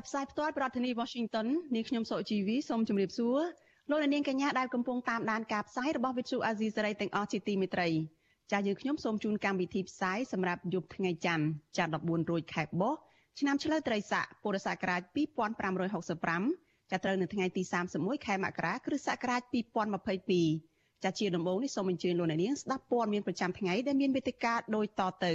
ចាប់ផ្សាយផ្ទាល់ពីរដ្ឋធានី Washington នាងខ្ញុំសុជីវីសូមជម្រាបសួរលោកអ្នកនាងកញ្ញាដែលកំពុងតាមដានការផ្សាយរបស់ Vuthu Azizi Serai ទាំងអស់ជាទីមេត្រីចាស់យើងខ្ញុំសូមជូនកម្មវិធីផ្សាយសម្រាប់យប់ថ្ងៃច័ន្ទច័ន្ទ14រោចខែបុស្សឆ្នាំឆ្លូវត្រីស័កពុរសករាជ2565ចាប់ត្រូវនៅថ្ងៃទី31ខែមករាគ្រិស្តសករាជ2022ចាស់ជាដំបូងនេះសូមអញ្ជើញលោកអ្នកនាងស្ដាប់ព័ត៌មានប្រចាំថ្ងៃដែលមានវេទិកាដូចតទៅ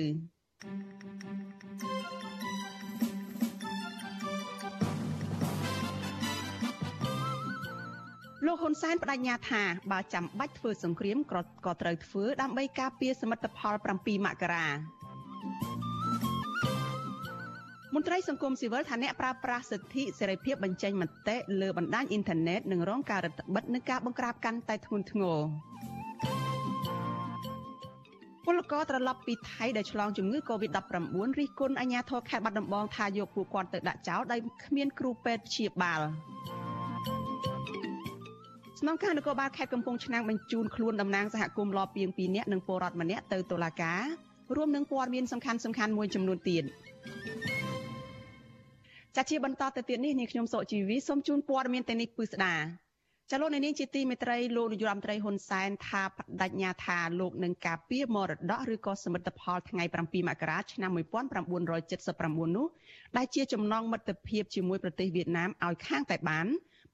លោកហ៊ុនសែនបដិញ្ញាថាបើចាំបាច់ធ្វើសង្គ្រាមក៏ត្រូវធ្វើដើម្បីការពារសមិទ្ធផល7មករាមន្ត្រីសង្គមស៊ីវិលថាអ្នកប្រើប្រាស់សិទ្ធិសេរីភាពបញ្ចេញមតិលើបណ្ដាញអ៊ីនធឺណិតនឹងរងការរឹតបន្តឹងនិងការបង្ក្រាបកាន់តែធ្ងន់ធ្ងរពលករត្រឡប់ពីថៃដែលឆ្លងជំងឺ Covid-19 រិះគន់អាជ្ញាធរខេត្តបាត់ដំបងថាយកពួកគាត់ទៅដាក់ចោលដោយគ្មានគ្រូពេទ្យព្យាបាល ស្នងការនគរបាលខេត្តកំពង់ឆ្នាំងបញ្ជូនខ្លួនតំណាងសហគមន៍លពីង2នាក់និងពលរដ្ឋម្នាក់ទៅតុលាការរួមនឹងព័ត៌មានសំខាន់សំខាន់មួយចំនួនទៀតចាជាបន្តទៅទៀតនេះនាងខ្ញុំសុជីវីសូមជូនព័ត៌មានទាំងនេះពឺស្ដាចលនានេះជាទីមេត្រីលោកនាយរដ្ឋមន្ត្រីហ៊ុនសែនថាបដិញ្ញាថាលោកនឹងការពារមរតកឬក៏សមិទ្ធផលថ្ងៃ7មករាឆ្នាំ1979នោះដែលជាចំណងមិត្តភាពជាមួយប្រទេសវៀតណាមឲ្យខាងតែបាន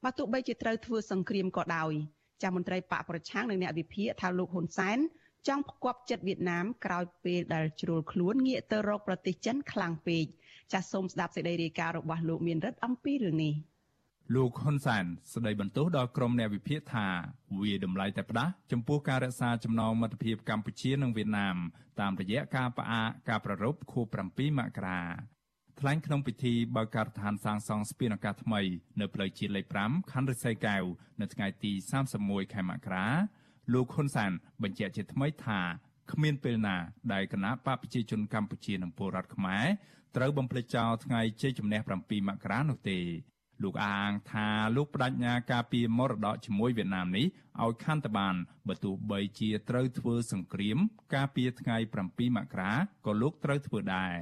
បើទោះបីជាត្រូវធ្វើសង្គ្រាមក៏ដោយចាស់មន្ត្រីបកប្រឆាំងនិងអ្នកវិភាគថាលោកហ៊ុនសែនចង់ផ្គប់ចិត្តវៀតណាមក្រោយពេលដែលជ្រុលខ្លួនងាកទៅរកប្រទេសចិនខ្លាំងពេកចាសសូមស្ដាប់សេចក្តីរាយការណ៍របស់លោកមានរិទ្ធអំពីរឿងនេះលោកហ៊ុនសែនស្ដីបន្ទោសដល់ក្រុមអ្នកវិភាគថាវាតម្លៃតែផ្ដាស់ចំពោះការរក្សាចំណងមិត្តភាពកម្ពុជានិងវៀតណាមតាមរយៈការផ្អាកការប្រារព្ធខួប7មករា ថ្លែងក្នុងពិធីបើកការដ្ឋានសាងសង់ស្ពានអាកាសថ្មីនៅផ្លូវជាតិលេខ5ខណ្ឌរិស័យកែវនៅថ្ងៃទី31ខែមករាលោកហ៊ុនសែនបញ្ជាក់ជាថ្មីថាគ្មានពេលណាដែលគណៈបកប្រជាជនកម្ពុជានិងពលរដ្ឋខ្មែរត្រូវបំភ្លេចចោលថ្ងៃជ័យជំនះ7មករានោះទេលោកអាងថាលោកបដិញ្ញាការពីមរតកជាមួយវៀតណាមនេះឲ្យខាន់តបានបើទោះបីជាត្រូវធ្វើសង្គ្រាម ការពីថ្ងៃ7មករាក៏លោកត្រូវធ្វើដែរ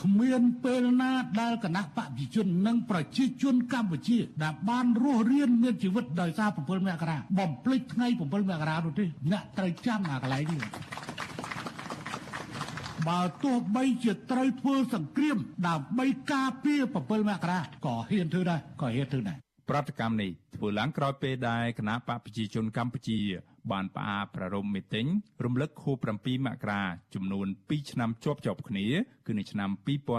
គ្មានពេលណាដែលគណៈបព្វជិជននិងប្រជាជនកម្ពុជាដែលបានរស់រានមានជីវិតដោយសារ7មករាបំភ្លេចថ្ងៃ7មករានោះទេអ្នកត្រូវចាំអាកន្លែងនេះបើទោះបីជាត្រូវធ្វើសង្គ្រាមដើម្បីការពារ7មករាក៏ហ៊ានធ្វើដែរក៏ហ៊ានធ្វើដែរ ប្រតិកម្មនេះធ្វើឡើងក្រោយពេលដែលគណៈបកប្រជាជនកម្ពុជា បានផ្អាកប្រារព្ធមីតិញរំលឹកខួប7មករាចំនួន2ឆ្នាំជាប់ជាប់គ្នា គឺនៅឆ្នាំ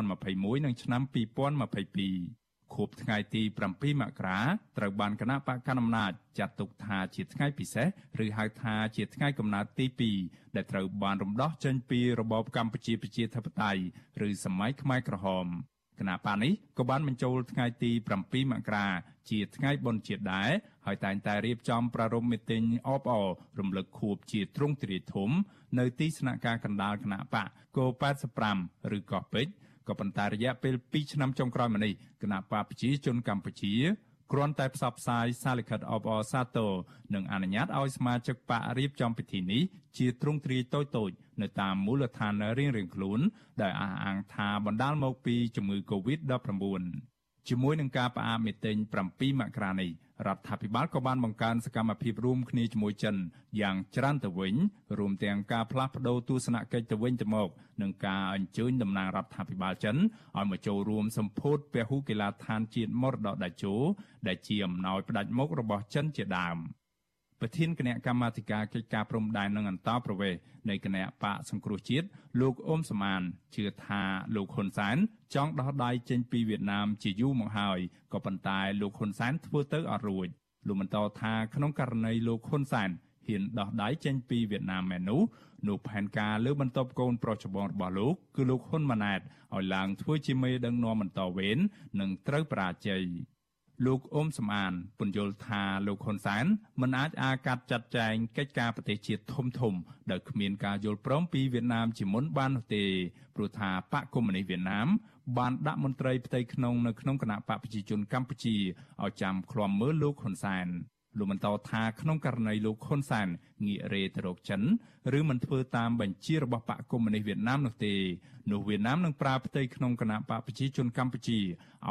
2021និងឆ្នាំ2022ខួបថ្ងៃទី7មករាត្រូវបានគណៈបកកណ្ដាលអំណាចចាត់ទុកថាជាថ្ងៃពិសេសឬហៅថាជាថ្ងៃកំណើតទី2ដែលត្រូវបានរំដោះចេញពីរបបកម្ពុជាប្រជាធិបតេយ្យឬសម័យខ្មែរក្រហម គណៈបកនេះក៏បានបញ្ចូលថ្ងៃទី7មករាជាថ្ងៃបុណ្យជាតិដែរហើយតែងតែរៀបចំប្រារព្ធមីតិញអបអររំលឹកខួបជាទ្រង់ទ្រាយធំ នៅទីស្នាក់ការកណ្ដាលគណៈបកគោ85ឬកោះពេជ្រក៏ប៉ុន្តែរយៈពេល2ឆ្នាំចុងក្រោយមកនេះគណៈបកប្រជាជនកម្ពុជា គ្រាន់តែផ្សព្វផ្សាយសារលិខិតអបអរសាទរនិងអនុញ្ញាតឲ្យសមាជិកបករៀបចំពិធីនេះជាទ្រង់ទ្រាយតូចៗនៅតាមមូលដ្ឋានរៀងៗខ្លួន ដែលអះអាងថាបណ្ដាលមកពីជំងឺ Covid-19 ជាមួយនឹងការផ្អាកមីតិញ7មករានេះរដ្ឋាភិបាលក៏បានបង្កើនសកម្មភាពរួមគ្នាជាមួយចិនយ៉ាងច្រើនទៅវិញរួមទាំងការផ្លាស់ប្តូរទស្សនកិច្ចទៅវិញទៅមកនិងការអញ្ជើញតំណាងរដ្ឋាភិបាលចិនឲ្យមកចូលរួមសម្ពោធពហុកីឡដ្ឋានជាតិមរតកដាជោដែលជាអំណោយផ្ដាច់មុខរបស់ចិនជាដើម។ ប្រធានគណៈកម្មាធិការកិច្ចការព្រំដែននិងអន្តរប្រវេសន៍នៃគណៈបកសង្គ្រោះជាតិលោកអ៊ុំសមានជឿថាលោកហ៊ុនសែនចង់ដោះដៃចេញពីវៀតណាមជាយូរមកហើយក៏ប៉ុន្តែលោកហ៊ុនសែនធ្វើទៅអត់រួចលោកបន្តថាក្នុងករណីលោកហ៊ុនសែនហ៊ានដោះដៃចេញពីវៀតណាមមែននោះនោះផែនការលើបន្ទប់កូនប្រុសច្បងរបស់លោកគឺលោកហ៊ុនម៉ាណែតឲ្យឡើងធ្វើជាមេដឹកនាំបន្តវេននឹងត្រូវបរាជ័យ លោកអ៊ុំសំអានពន្យល់ថាលោកហ៊ុនសែនមិនអាចអាកាត់ចាត់ចែងកិច្ចការប្រទេសជាតិធំធំដោយគ្មានការយល់ព្រមពីវៀតណាមជាមុនបាននោះទេព្រោះថាបកកុម្មុយនីសវៀតណាមបានដាក់មន្ត្រីផ្ទៃក្នុងនៅក្នុងគណៈបកប្រជាជនកម្ពុជាឲ្យចាំឃ្លាំមើលលោកហ៊ុនសែនលោកបន្តថាក្នុងករណីលោកហ៊ុនសែនងាករេទៅរកចិនឬមិនធ្វើតាមបញ្ជារបស់បកកុម្មុយនីសវៀតណាមនោះទេ នោះវៀតណាមនឹងប្រើផ្ទៃក្នុងគណៈបកប្រជាជនកម្ពុជា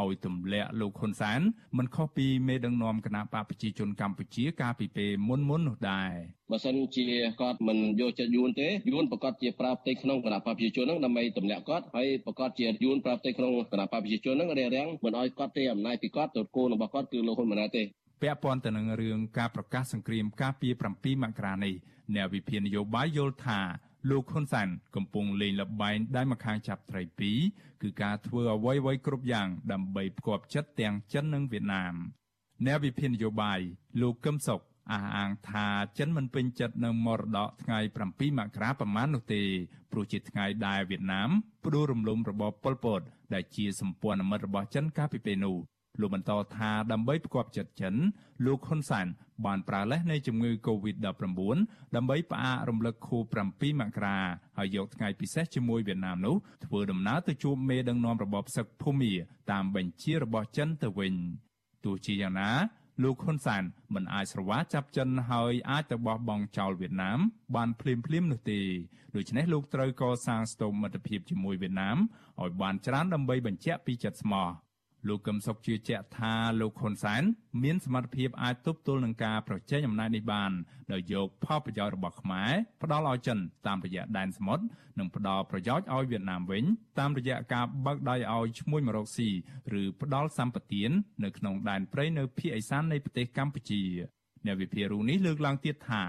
ឲ្យទម្លាក់លោកហ៊ុនសែនមិនខុសពីមេដឹកនាំគណៈបកប្រជាជនកម្ពុជាកាលពីពេលមុនមុននោះដែរបើសិនជាគាត់មិនយកចិត្តយួនទេយួនប្រកាសជាប្រើផ្ទៃក្នុងគណៈបកប្រជាជនហ្នឹងដើម្បីទម្លាក់គាត់ហើយប្រកាសជាយួនប្រើផ្ទៃក្នុងគណៈបកប្រជាជនហ្នឹងរារាំងមិនឲ្យគាត់ទេអំណាចពីគាត់ទៅគោលរបស់គាត់គឺលោកហ៊ុនម៉ាណែតទេពាក់ព័ន្ធទៅនឹងរឿងការប្រកាសសង្គ្រាមការពី7មករានេះអ្នកវិភាគនយោបាយយល់ថា លោកហ៊ុនសែនកំពុងលេងល្បែងដៃម្ខាងចាប់ត្រីពីរគឺការធ្វើអ្វីៗគ្រប់យ៉ាងដើម្បីផ្គប់ចិត្តទាំងចិននិងវៀតណាមអ្នកវិភាគនយោបាយលោកកឹមសុខអះអាងថាចិនមិនពេញចិត្តនឹងមរតកថ្ងៃ7មករាប្រមាណនោះទេព្រោះជាថ្ងៃដែលវៀតណាមផ្ដួលរំលំរបបប៉ុលពតដែលជាសម្ព័ន្ធមិត្តរបស់ចិនកាលពីពេលនោះ លោកបន្តថាដើម្បីផ្គប់ចិត្តចិនលោកហ៊ុនសែនបានប្រើលេសនៃជំងឺ Covid-19 ដើម្បីផ្អាករំលឹកខួប7មករាហើយយកថ្ងៃពិសេសជាមួយវៀតណាមនោះធ្វើដំណើរទៅជួបមេដឹកនាំរបបសឹកភូមាតាមបញ្ជារបស់ចិនទៅវិញទោះជាយ៉ាងណាលោកហ៊ុនសែនមិនអាចស្រវាចាប់ចិនហើយអាចទៅបោះបង់ចោលវៀតណាមបានភ្លាមភ្លាមនោះទេដូច្នេះលោកត្រូវកសាងស្ទប់មិត្តភាពជាមួយវៀតណាមឲ្យបានច្រើនដើម្បីបញ្ជាក់ពីចិត្តស្មោះ លោកកឹមសុខជឿជាក់ថាលោកហ៊ុនសែនមានសមត្ថភាពអាចទប់ទល់នឹងការប្រជែងអំណាចនេះបានដោយយកផលប្រយោជន៍របស់ខ្មែរផ្ដល់ឲ្យចិនតាមរយៈដែនសមុទ្រនិងផ្ដល់ប្រយោជន៍ឲ្យវៀតណាមវិញតាមរយៈការបើកដៃឲ្យឈ្មួញមករកស៊ីឬផ្ដល់សម្បទាននៅក្នុងដែនព្រៃនៅភូមិឦសាននៃប្រទេសកម្ពុជាអ្នកវិភាគរូនេះលើកឡើងទៀតថា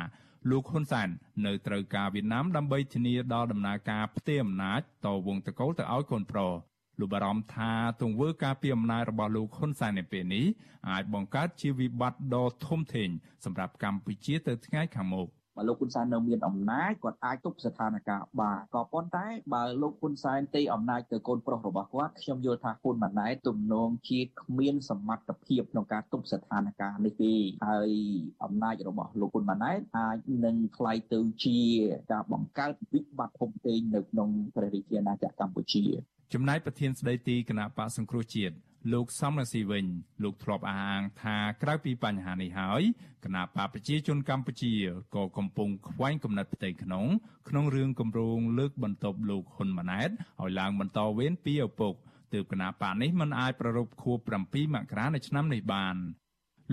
លោកហ៊ុនសែននៅត្រូវការវៀតណាមដើម្បីធានាដល់ដំណើរការផ្ទេរអំណាចតវងតកូលទៅឲ្យកូនប្រុស លោកបារម្ភថាទង្វើការពីអំណាចរបស់លោកហ៊ុនសែននៅពេលនេះអាចបង្កើតជាវិបត្តិដ៏ធំធេងសម្រាប់កម្ពុជាទៅថ្ងៃខាងមុខ បើលោកហ៊ុនសែននៅមានអំណាចគាត់អាចទប់ស្ថានភាពបានក៏ប៉ុន្តែបើលោកហ៊ុនសែនទេអំណាចទៅកូនប្រុសរបស់គាត់ខ្ញុំយល់ថាហ៊ុនម៉ាណែតទំនងជាគ្មានសមត្ថភាពក្នុងការទប់ស្ថានភាពនេះទេហើយអំណាចរបស់លោកហ៊ុនម៉ាណែតអាចនឹងคล้ายទៅជាការបង្កើតវិបត្តិធំធេងនៅក្នុងព្រះរាជាណាចក្រកម្ពុជាចំណែកប្រធានស្ដីទីគណៈបកសង្គ្រោះជាតិ លោកសំរងស៊ីវិញលោកធ្លាប់អះអាងថាក្រៅពីបញ្ហានេះហើយគណៈបកប្រជាជនកម្ពុជាក៏កំពុងខ្វែងគំនិតផ្ទៃក្នុង ក្នុងរឿងគម្រោងលើកបន្ទប់លោកហ៊ុនម៉ាណែតឲ្យឡើងបន្តវេនពីឪពុកទើបគណៈបកនេះមិនអាចប្ររពខួប7មករានៅឆ្នាំនេះបាន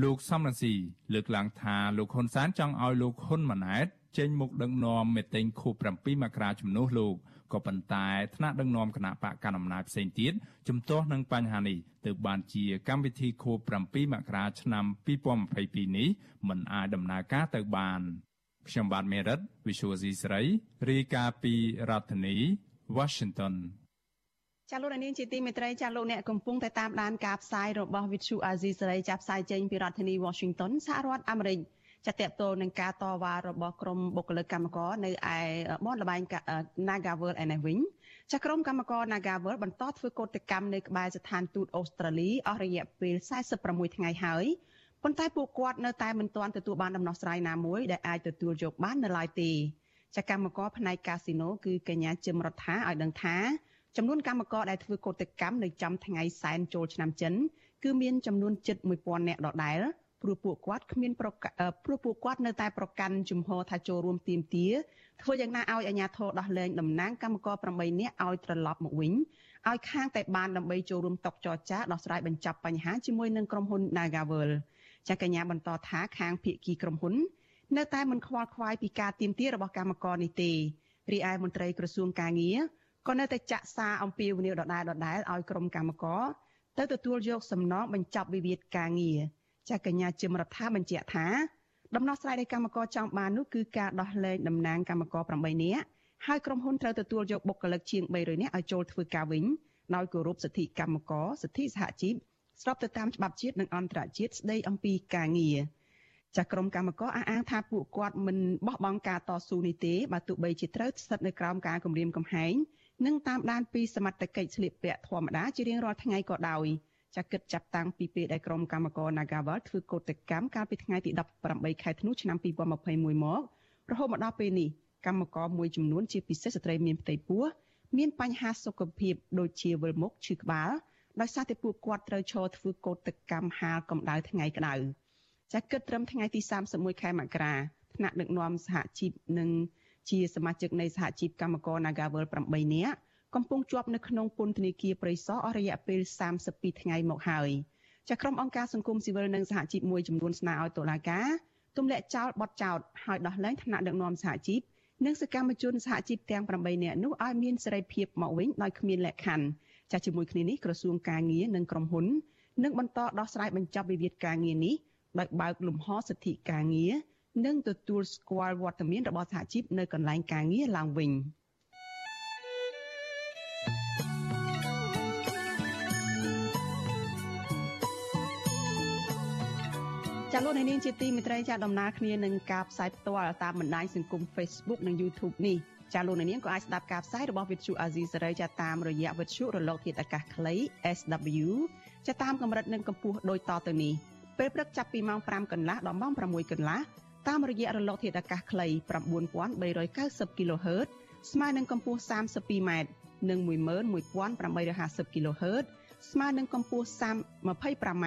លោកសំរងស៊ីលើកឡើងថាលោកហ៊ុនសែនចង់ឲ្យលោកហ៊ុនម៉ាណែតចេញមុខដឹកនាំមេតេងខួប7មករាជំនួសលោក ក៏ប៉ុន្តែថ្នាក់ដឹកនាំគណៈបកកណ្ដាលអំណាចផ្សេងទៀតជំទាស់នឹងបញ្ហានេះទើបបានជាកម្មវិធីខួប7មករាឆ្នាំ2022នេះមិនអាចដំណើរការទៅបានខ្ញុំបាទមេរិត Visual C ស្រីរាយការណ៍ពីរដ្ឋធានី Washington ចាលោកនាងជាទីមេត្រីចាលោកអ្នកកំពុងតែតាមដានការផ្សាយរបស់ Vithu Azizi សេរីចាប់ផ្សាយចេញពីរដ្ឋធានី Washington សហរដ្ឋអាមេរិក ចាតតទៅនឹងការតវ៉ារបស់ក្រមបុគ្គលិកកម្មករនៅឯបនលបែង Nagavel ឯនេះវិញចាក្រមកម្មករ Nagavel បន្តធ្វើកោតកម្មនៅក្បែរស្ថានទូតអូស្ត្រាលីអស់រយៈពេល46ថ្ងៃហើយប៉ុន្តែពួកគាត់នៅតែមិនទាន់ទទួលបានដំណោះស្រាយណាមួយដែលអាចទទួលយកបាននៅឡើយទេចាកម្មករផ្នែកកាស៊ីណូគឺកញ្ញាជឹមរដ្ឋាឲ្យដឹងថាចំនួនកម្មករដែលធ្វើកោតកម្មនៅចំថ្ងៃសែនចូលឆ្នាំចិនគឺមានចំនួនជិត1000នាក់ដដែល ព្រោះពួកគាត់គ្មានប្រព្រោះពួកគាត់នៅតែប្រកាន់ជំហរថាចូលរួមទីមទាធ្វើយ៉ាងណាឲ្យអាជ្ញាធរដោះលែងតំណាងកម្មករ8នាក់ឲ្យត្រឡប់មកវិញឲ្យខាងតែបានដើម្បីចូលរួមតុចរចាដោះស្រាយបញ្ចប់បញ្ហាជាមួយនឹងក្រុមហ៊ុន Nagavel ចាកញ្ញាបន្តថាខាងភៀកគីក្រុមហ៊ុន នៅតែមិនខ្វល់ខ្វាយពីការទៀមទារបស់កម្មករនេះទេរីឯមន្ត្រីក្រសួងកាងារក៏នៅតែចាក់សារអំពាវនាវដដែលដដែលឲ្យក្រុមកម្មករទៅទទួលយកសំណងបញ្ចប់វិវាទការងារ ចាកញ្ញាជាមរដ្ឋាបញ្ជាក់ថាដំណោះស្រាយដែលកម្មករចង់បាននោះគឺការដោះលែងតំណាងកម្មករ8នាក់ហើយក្រុមហ៊ុនត្រូវទទួលយកបុគ្គលិកជាង300នាក់ឲ្យចូលធ្វើការវិញដោយគោរពសិទ្ធិកម្មករសិទ្ធិសហជីពស្របទៅតាមច្បាប់ជាតិនិងអន្តរជាតិស្តីអំពីការងារចាស់ក្រុមកម្មករអះអាងថាពួកគាត់មិនបោះបង់ការតស៊ូនេះទេបើទោះបីជាត្រូវស្ថិតនៅក្រោមការគំរាមកំហែងនិងតាមដានពីសមត្ថកិច្ចស្លៀកពាក់ធម្មតាជារៀងរាល់ថ្ងៃក៏ដោយ ចាគិតចាប់តាំងពីពេលដែលក្រុមកម្មករ Nagawal ធ្វើកោតកម្មកាលពីថ្ងៃទី18ខែធ្នូឆ្នាំ2021មករហូតមកដល់ពេលនេះកម្មករមួយចំនួនជាពិសេសស្ត្រីមានផ្ទៃពោះមានបញ្ហាសុខភាពដូចជាវិលមុខឈឺក្បាលដោយសារតែពួកគាត់ត្រូវឈរធ្វើកោតកម្មហាលកម្ដៅថ្ងៃក្ដៅចាគិតត្រឹមថ្ងៃទី31ខែមករាថ្នាក់ដឹកនាំសហជីពនិងជាសមាជិកនៃសហជីពកម្មករ Nagawal 8នាក់ កំពុងជាប់នៅក្នុងពន្ធនាគារព្រៃសរអស់រយៈពេល32ថ្ងៃមកហើយចាក្រុមអង្គការសង្គមស៊ីវិលនិងសហជីពមួយចំនួនស្នើឲ្យតុលាការទម្លាក់ចោលបទចោទហើយដោះលែងថ្នាក់ដឹកនាំសហជីពនិងសកម្មជនសហជីពទាំង8នាក់នោះឲ្យមានសេរីភាពមកវិញដោយគ្មានលក្ខខណ្ឌចាស់ជាមួយគ្នានេះក្រសួងការងារនិងក្រុមហ៊ុននឹងបន្តដោះស្រាយបញ្ចប់វិវាទការងារនេះដោយបើកលំហសិទ្ធិការងារនិងទទួលស្គាល់វត្តមានរបស់សហជីពនៅកន្លែងការងារឡើងវិញ។ ចាលោកនាងជាទីមេត្រីចាដំណើរគ្នានឹងការផ្សាយផ្ទាល់តាមបណ្ដាញសង្គម Facebook និង YouTube នេះចាលោកនាងក៏អាចស្ដាប់ការផ្សាយរបស់វិទ្យុអាស៊ីសេរីចាតាមរយៈវិទ្យុរលកធាតុអាកាសខ្លី SW ចាតាមកម្រិតនិងកម្ពស់ដូចតទៅនេះពេលព្រឹកចាប់ពីម៉ោង5កន្លះដល់ម៉ោង6កន្លះតាមរយៈរលកធាតុអាកាសខ្លី9390 kHz ស្មើនឹងកម្ពស់ 32m និង11850 kHz ស្មើនឹងកម្ពស់ 25m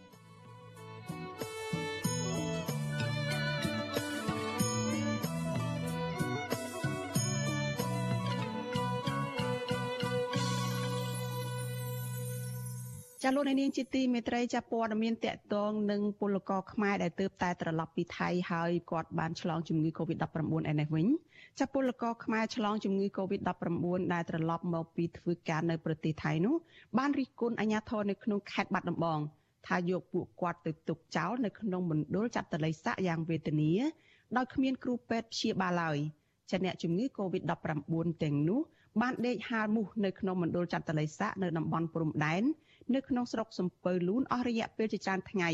លោកនាងជាទីមេត្រីចាព័ត៌មានតកតងនឹងពលករខ្មែរដែលទើបតែត្រឡប់ពីថៃហើយគាត់បានឆ្លងជំងឺ Covid-19 ឯនេះវិញចាពលករខ្មែរឆ្លងជំងឺ Covid-19 ដែលត្រឡប់មកពីធ្វើការនៅប្រទេសថៃនោះបានរិះគន់អាជ្ញាធរនៅក្នុងខេត្តបាត់ដំបងថាយកពួកគាត់ទៅទុកចោលនៅក្នុងមណ្ឌលចាត់តល័យស័កយ៉ាងវេទនាដោយគ្មានគ្រូពេទ្យព្យាបាលឡើយចាអ្នកជំងឺ Covid-19 ទាំងនោះបានដេកហាលមូសនៅក្នុងមណ្ឌលចាត់តល័យស័កនៅតំបន់ព្រំដែន នៅក្នុងស្រុកសំពៅលូនអស់រយៈពេលជាច្រើនថ្ងៃ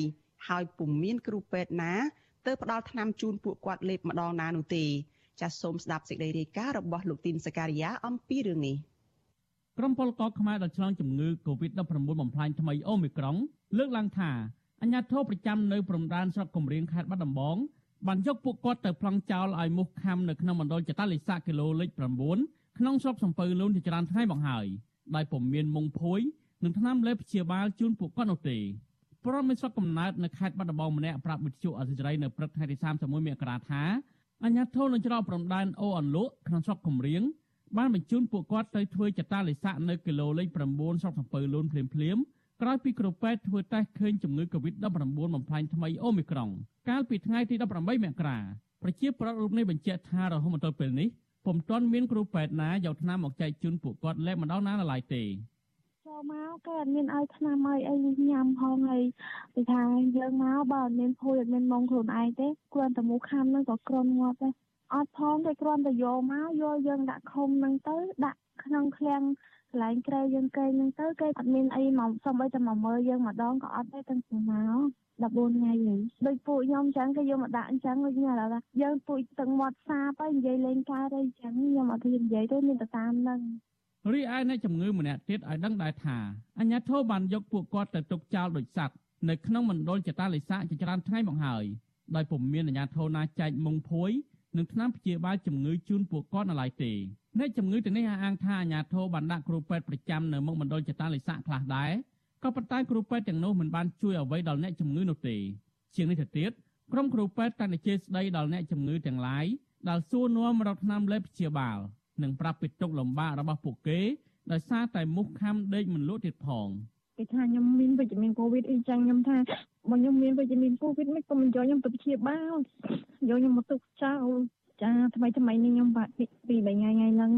ហើយពុំមានគ្រូពេទ្យណាទៅផ្ដល់ថ្នាំជូនពួកគាត់លេបម្ដងណានោះទេចាសសូមស្ដាប់សេចក្តីរាយការណ៍របស់លោកទីនសការីយ៉ាអំពីរឿងនេះក្រុមពលករខ្មែរដែលឆ្លងជំងឺ Covid-19 បំផ្លាញថ្មីអូមីក្រុងលើកឡើងថាអញ្ញាធិបប្រចាំនៅព្រំដែនស្រុកគំរៀងខេត្តបាត់ដំបងបានយកពួកគាត់ទៅប្លង់ចោលឲ្យមុខខំនៅក្នុងមណ្ឌលចតាលិសាគីឡូលេខ9ក្នុងស្រុកសំពៅលូនជាច្រើនថ្ងៃមកហើយដោយពុំមានមុងភួយ និងថ្នាំលេបព្យាបាលជូនពួកគាត់នោះទេព្រមមានស្រុកកំណើតនៅខេត្តបាត់ដំបងម្នាក់ប្រាប់វិទ្យុអសិរ័យនៅព្រឹកថ្ងៃទី31មករាថាអញ្ញាធននឹងច្រកព្រំដែនអូអន្លក់ក្នុងស្រុកគំរៀងបានបញ្ជូនពួកគាត់ទៅធ្វើចតាលិស័កនៅគីឡូលេខ9ស្រុកសំពៅលូនភ្លាមភ្លាមក្រោយពីគ្រូពេទ្យធ្វើតេស្តឃើញជំងឺ Covid-19 បំផ្លាញថ្មីអូមីក្រុងកាលពីថ្ងៃទី18មករាប្រជាប្រដ្ឋរូបនេះបញ្ជាក់ថារហូតមកដល់ពេលនេះពុំទាន់មានគ្រូពេទ្យណាយកថ្នាំមកចែកជូនពួកគាត់លែកម្ដងណាឡើយទេចូល មកក៏អត់មានឲ្យថ្នាំឲ្យអីញ៉ាំផងហើយពីថាយើងមកបើអត់មានភួយអត់មានមងខ្លួនឯងទេគ្រាន់តែមូខំនឹងក៏ក្រន់ងាប់ដែរអត់ផងតែគ្រាន់តែយកមកយកយើងដាក់ខុំនឹងទៅដាក់ក្នុងឃ្លាំងកន្លែងក្រែយើងកែងនឹងទៅគេអត់មានអីមកសំបីតែមកមើលយើងម្ដងក៏អត់ដែរទាំងពីមក14ថ្ងៃនេះដូចពួកខ្ញុំចឹងគេយកមកដាក់អញ្ចឹងដូចខ្ញុំឥឡូវយើងពួកទាំងមាត់សាបហើយនិយាយលេងកើតអីចឹងខ្ញុំអត់ហ៊ាននិយាយទេមានតែតាមនឹង រីឯអ្នកជំងឺម្នាក់ទៀតឲ្យដឹងដែរថាអញ្ញាធិបបានយកពួកគាត់ទៅទុកចោលដូចសត្វនៅក្នុងមណ្ឌលចតាលិស័កជាច្រើនថ្ងៃមកហើយដោយពុំមានអាជ្ញាធរណាចែកមុងភួយនិងថ្នាំព្យាបាលជំងឺជូនពួកគាត់នៅឡើយទេអ្នកជំងឺទាំងនេះអះអាងថាអាជ្ញាធរបានដាក់គ្រូពេទ្យប្រចាំនៅមុខមណ្ឌលចតាលិស័កខ្លះដែរក៏ប៉ុន្តែគ្រូពេទ្យទាំងនោះមិនបានជួយអ្វីដល់អ្នកជំងឺនោះទេជាងនេះទៅទៀតក្រុមគ្រូពេទ្យតែតែជេរស្ដីដល់អ្នកជំងឺទាំងឡាយដែលសួរនាំរកថ្នាំលេបព្យាបាល និងប្រាប់ពីទុកលំបាករបស់ពួកគេដោយសារតែមុខខំដេកមិនលក់ទៀតផងគេថាខ្ញុំមានវិជ្ជមានកូវីដអីចឹងខ្ញុំថាបើខ្ញុំមានវិជ្ជមានកូវីដមិនក៏មិនយកខ្ញុំទៅព្យាបាលយកខ្ញុំមកទុកចោលចាថ្មីថ្មីនេះខ្ញុំបាក់ពី3ថ្ងៃថ្ងៃហ្នឹង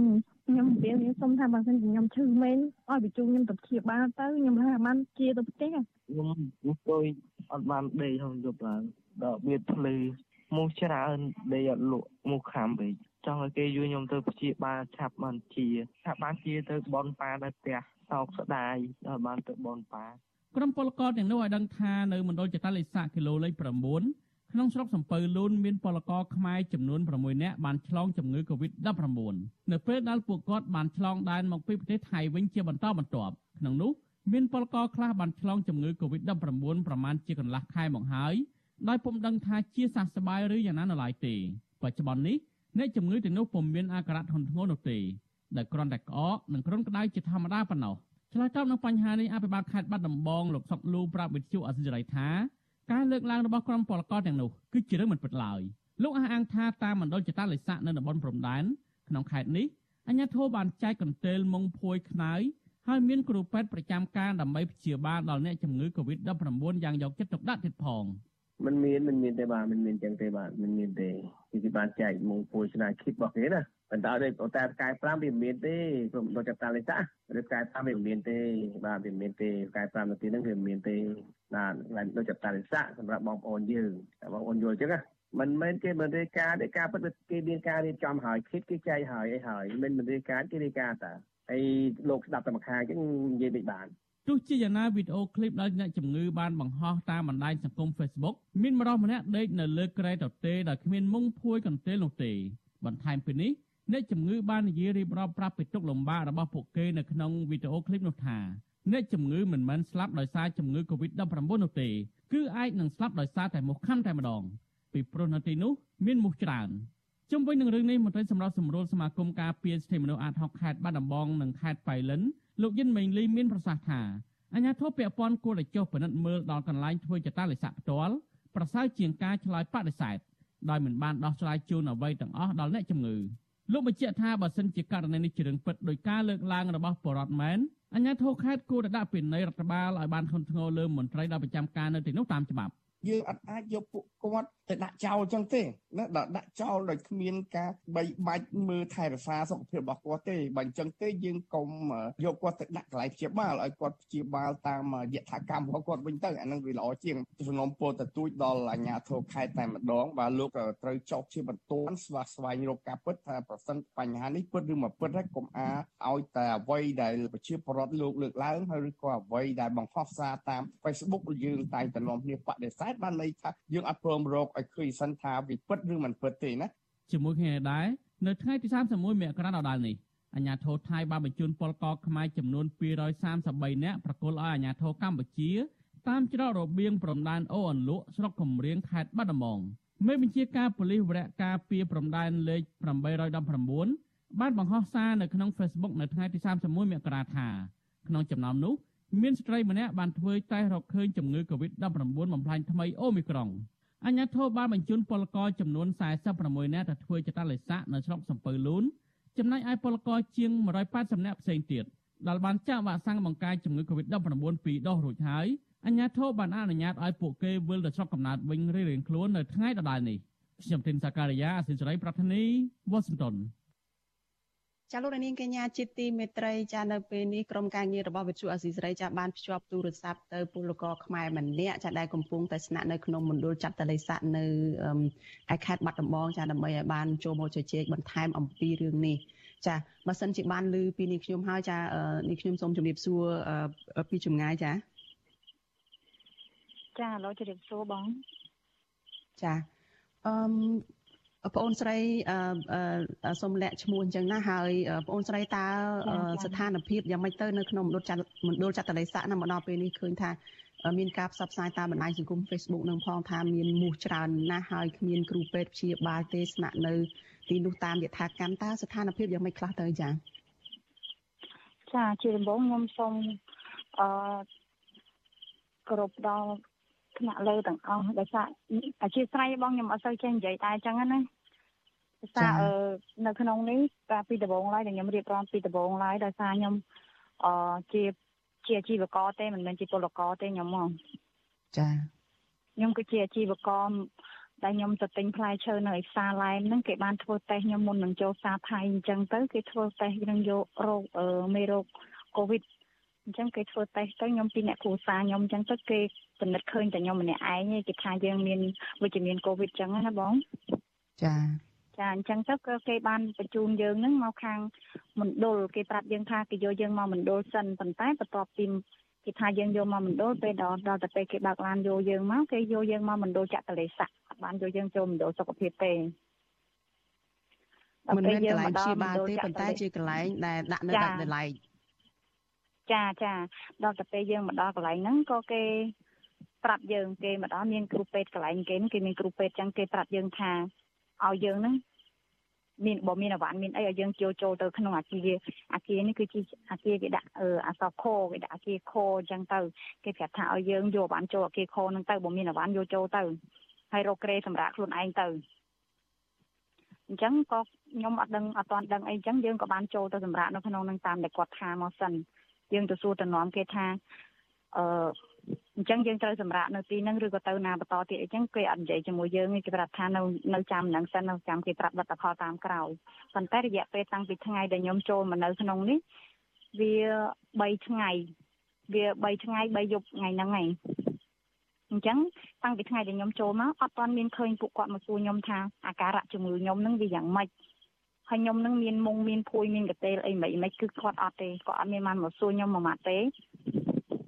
ខ្ញុំនិយាយខ្ញុំសុំថាបើសិនជាខ្ញុំឈឺមែនឲ្យបញ្ជូនខ្ញុំទៅព្យាបាលទៅខ្ញុំថាបានជាទៅផ្ទះខ្ញុំអង្គុយអត់បានដេកក្នុងយប់ឡើងដល់មានភ្លឺ មុខច្រើនដេកអត់លក់មុខខំពេកចង់ឲ្យគេយួរខ្ញុំទៅព្យាបាលឆាប់បានជាឆាប់បានជាទៅបនប៉ានៅផ្ទះសោកស្ដាយដល់បានទៅបនប៉ាក្រុមពលករទាំងនោះឲ្យដឹងថានៅមណ្ឌលចតាលេខគីឡូលេខ9ក្នុងស្រុកសំពៅលូនមានពលករខ្មែរចំនួន6នាក់បានឆ្លងជំងឺ Covid-19 នៅពេលដែលពួកគាត់បានឆ្លងដែនមកពីប្រទេសថៃវិញជាបន្តបន្ទាប់ក្នុងនោះមានពលករខ្លះបានឆ្លងជំងឺ Covid-19 ប្រមាណជាកន្លះខែមកហើយ ដោយពុំដឹងថាជាសះស្បើយឬយ៉ាងណានៅឡើយទេបច្ចុប្បន្ននេះអ្នកជំងឺទាំងនោះពុំមានអាការៈធ្ងន់ធ្ងរនោះទេដែលគ្រាន់តែក្អកនិងគ្រុនក្តៅជាធម្មតាប៉ុណ្ណោះឆ្លើយតបនឹងបញ្ហានេះអភិបាលខេត្តបាត់ដំបងលោកសុកលូប្រាប់វិទ្យុអសិរ័យថាការលើកឡើងរបស់ក្រុមពលករទាំងនោះគឺជារឿងមិនពិតឡើយលោកអះអាងថាតាមមណ្ឌលចតាលេខនៅតំបន់ព្រំដែនក្នុងខេត្តនេះអាជ្ញាធរបានចែកកន្ទេលមុងភួយខ្នើយហើយមានគ្រូពេទ្យប្រចាំការដើម្បីព្យាបាលដល់អ្នកជំងឺ Covid-19 យ៉ាងយកចិត្តទុកដាក់ទៀតផង มันមានมันមានទេបាទมันមានចឹងទេបាទมันមានទេគេបានចែកមុងពួយស្នាគិតរបស់គេណាប៉ុន្តែដូចតែផ្កាយ5វាមានទេព្រមដល់ចាប់តាលេសាឬផ្កាយ5វាមានទេបាទវាមានទេផ្កាយ5នាទីហ្នឹងវាមានទេបាទដល់ចាប់តាលេសាសម្រាប់បងប្អូនយើងតែបងប្អូនយល់ចឹងណាមិនមែនគេមិនរាយការណ៍ទេការពិតគេមានការរៀបចំហើយគិតគេចែកហើយអីហើយមិនមិនរាយការណ៍គេរាយការណ៍តាហើយលោកស្ដាប់តែមួយខាងចឹងនិយាយមិនបាន ទោះជាយ៉ាងណាវីដេអូឃ្លីបដែលអ្នកជំងឺបានបង្ហោះតាមបណ្ដាញសង្គម Facebook មានម្រោះម្នាក់ដេកនៅលើក្រែទទេដោយគ្មានមុងភួយកន្ទេលនោះទេ បន្ថែមពីនេះអ្នកជំងឺបាននិយាយរៀបរាប់ប្រាប់ពីទុកលំបាករបស់ពួកគេនៅក្នុងវីដេអូឃ្លីបនោះថាអ្នកជំងឺមិនមែនស្លាប់ដោយសារជំងឺ Covid-19 នោះទេគឺអាចនឹងស្លាប់ដោយសារតែមូសខាំតែម្ដងពីព្រោះនៅទីនោះមានមូសច្រើនជុំវិញនឹងរឿងនេះមន្ត្រីសម្រាប់សម្រួលសមាគមការពារសិទ្ធិមនុស្សអាត6ខេត្តបាត់ដំបងនិងខេត្តបៃលិន លោកយិនមេងលីមានប្រសាសន៍ថាអាញាធិបពាក់ព័ន្ធគួរតែចុះពិនិត្យមើលដល់កន្លែងធ្វើចតាលិស័កផ្ទាល់ប្រសើរជាងការឆ្លើយបដិសេធដោយមិនបានដោះស្រាយជូនអ្វីទាំងអស់ដល់អ្នកជំងឺលោកបញ្ជាក់ថាបើសិនជាករណីនេះជារឿងពិតដោយការលើកឡើងរបស់បរដ្ឋមែនអាញាធិបខេត្តគួរតែដាក់ពិន័យរដ្ឋបាលឲ្យបានធន់ធ្ងរលើមន្ត្រីដែលប្រចាំការនៅទីនោះតាមច្បាប់យើងអត់អាចយកពួកគាត់ ទៅដាក់ចោលចឹងទេណាដល់ដាក់ចោលដោយគ្មានការបីបាច់មើលថែរក្សាសុខភាពរបស់គាត់ទេបើអញ្ចឹងទេយើងកុំយកគាត់ទៅដាក់កន្លែងព្យាបាលឲ្យគាត់ព្យាបាលតាមយថាកម្មរបស់គាត់វិញទៅអានឹងវាល្អជាងសំណុំពរទទូចដល់អាជ្ញាធរខេត្តតែម្ដងបើលោកត្រូវចោទជាបន្ទាន់ស្វាស្វែងរកការពិតថាប្រសិនបញ្ហានេះពិតឬមិនពិតហើយកុំអាឲ្យតែអ្វីដែលប្រជាពលរដ្ឋលោកលើកឡើងហើយឬក៏អ្វីដែលបង្ហោះផ្សាយតាម Facebook យើងតែងតែនាំគ្នាបដិសេធបានន័យថាយើងអត់ព្រមរកឲ្យឃើញសិនថាវាពិតឬមិនពិតទេណាជាមួយគ្នាដែរនៅថ្ងៃទី31មករាដដែលនេះអាញាធរថៃបានបញ្ជូនពលករខ្មែរចំនួន233នាក់ប្រគល់ឲ្យអាញាធរកម្ពុជាតាមច្រករបៀងព្រំដែនអូអន្លក់ស្រុកកំរៀងខេត្តបាត់ដំបងមេបញ្ជាការប៉ូលីសវរៈការពីព្រំដែនលេខ819បានបង្ហោះសារនៅក្នុង Facebook នៅថ្ងៃទី31មករាថាក្នុងចំណោមនោះមានស្ត្រីម្នាក់បានធ្វើតេស្តរកឃើញជំងឺ Covid-19 បំផ្លាញថ្មីអូមីក្រុង អញ្ញាធិបបានបញ្ជូនពលករចំនួន46នាក់ទៅធ្វើចតាឡេសាក់នៅស្រុកសំពៅលូនចំណែកឯពលករជាង180នាក់ផ្សេងទៀតដែលបានចាក់វ៉ាក់សាំងបង្ការជំងឺ Covid-19 ពីរដុសរួចហើយអញ្ញាធិបបានអនុញ្ញាតឲ្យពួកគេវិលទៅស្រុកកំណើតវិញរៀងៗខ្លួននៅថ្ងៃដដែលនេះខ្ញុំទីនសាការីយ៉ាអសិលសេរីប្រធានីវ៉ាស៊ីនតោន ចាលោកនាងកញ្ញាជាទីមេត្រីចានៅពេលនេះក្រុមការងាររបស់វិទ្យុអស៊ីសេរីចាបានភ្ជាប់ទូរស័ព្ទទៅពលករខ្មែរម្នាក់ចាដែលកំពុងតែស្នាក់នៅក្នុងមណ្ឌលចាត់តលិស័កនៅឯខេត្តបាត់ដំបងចាដើម្បីឲ្យបានចូលមកជជែកបន្ថែមអំពីរឿងនេះចាបើសិនជាបានឮពីនេះខ្ញុំហើយចានេះខ្ញុំសូមជម្រាបសួរពីចម្ងាយចាចាលោកជម្រាបសួរបងចាអឺ ប្អូនស្រីសូមលាក់ឈ្មោះអញ្ចឹងណាហើយប្អូនស្រីតើស្ថានភាពយ៉ាងម៉េចទៅនៅក្នុងមណ្ឌលចាត់មណ្ឌលចាត់តលិស័កណាមកដល់ពេលនេះឃើញថាមានការផ្សព្វផ្សាយតាមបណ្ដាញសង្គម Facebook នឹងផងថាមានមូសច្រើនណាស់ហើយគ្មានគ្រូពេទ្យព្យាបាលទេស្នាក់នៅទីនោះតាមយថាកម្មតើស្ថានភាពយ៉ាងម៉េចខ្លះទៅចា៎ចាជាដំបូងខ្ញុំសូមអឺគោរពដល់ ថ្នាក់លើទាំងអស់ដោយសារអធិស្ឋានបងខ្ញុំអត់សូវចេះនិយាយតែអញ្ចឹងណាដោយសារអឺនៅក្នុងនេះកាលពីដំបូងឡើយដែលខ្ញុំរៀបរាប់ពីដំបូងឡើយដោយសារខ្ញុំអឺជាជាអាជីវករទេមិនមែនជាពលករទេខ្ញុំមកចាខ្ញុំគឺជាអាជីវករដែលខ្ញុំទៅទិញផ្លែឈើនៅឯផ្សារឡែមហ្នឹងគេបានធ្វើតេស្តខ្ញុំមុននឹងចូលផ្សារថៃអញ្ចឹងទៅគេធ្វើតេស្តនឹងយករោគមេរោគកូវីដ អញ្ចឹងគេធ្វើតេស្តទៅខ្ញុំពីអ្នកគ្រួសារខ្ញុំអញ្ចឹងទៅគេពិនិត្យឃើញតែខ្ញុំម្នាក់ឯងគេថាយើងមានវិជ្ជមានកូវីដអញ្ចឹងណាបងចាចាអញ្ចឹងទៅក៏គេបានបញ្ជូនយើងនឹងមកខាងមណ្ឌលគេប្រាប់យើងថាគេយកយើងមកមណ្ឌលសិនប៉ុន្តែបន្ទាប់ពីគេថាយើងយកមកមណ្ឌលពេលដល់ដល់តែពេលគេបើកឡានយកយើងមកគេយកយើងមកមណ្ឌលចាក់តលេសាក់អត់បានយកយើងចូលមណ្ឌលសុខភាពទេមិនមែនកន្លែងព្យាបាលទេប៉ុន្តែជាកន្លែងដែលដាក់នៅដាច់ដោយឡែក ចាចាដល់តែពេលយើងមកដល់កន្លែងហ្នឹងក៏គេប្រាប់យើងគេមកដល់មានគ្រូពេទ្យកន្លែងគេគេមានគ្រូពេទ្យចឹងគេប្រាប់យើងថាឲ្យយើងហ្នឹងមានបើមានអវ៉ាន់មានអីឲ្យយើងចូលចូលទៅក្នុងអាគារអាគារនេះគឺជាអាគារគេដាក់អឺអសខគេដាក់អាគារខអញ្ចឹងទៅគេប្រាប់ថាឲ្យយើងយកអវ៉ាន់ចូលអាគារខហ្នឹងទៅបើមានអវ៉ាន់យកចូលទៅហើយរកក្រេសម្រាប់ខ្លួនឯងទៅអញ្ចឹងក៏ខ្ញុំអត់ដឹងអត់ទាន់ដឹងអីអញ្ចឹងយើងក៏បានចូលទៅសម្រាប់នៅក្នុងនឹងតាមដែលគាត់ថាមកសិន យើងទៅសួរតំណមគេថាអឺអញ្ចឹងយើងត្រូវសម្រាប់នៅទីហ្នឹងឬក៏ទៅណាបន្តទៀតអញ្ចឹងគេអត់និយាយជាមួយយើងគេប្រាប់ថានៅនៅចាំហ្នឹងសិននៅចាំគេប្រាប់លទ្ធផលតាមក្រោយប៉ុន្តែរយៈពេលតាំងពីថ្ងៃដែលខ្ញុំចូលមកនៅក្នុងនេះវា3ថ្ងៃវា3ថ្ងៃ3យប់ថ្ងៃហ្នឹងឯងអញ្ចឹងតាំងពីថ្ងៃដែលខ្ញុំចូលមកអត់ទាន់មានឃើញពួកគាត់មកសួរខ្ញុំថាអាការៈជំងឺខ្ញុំហ្នឹងវាយ៉ាងម៉េច ហើយខ្ញុំនឹងមានមុងមានភួយមានកតេលអីមិនមិនគឺគាត់អត់ទេគាត់អត់មានបានមកសួរខ្ញុំមួយម៉ាត់ទេ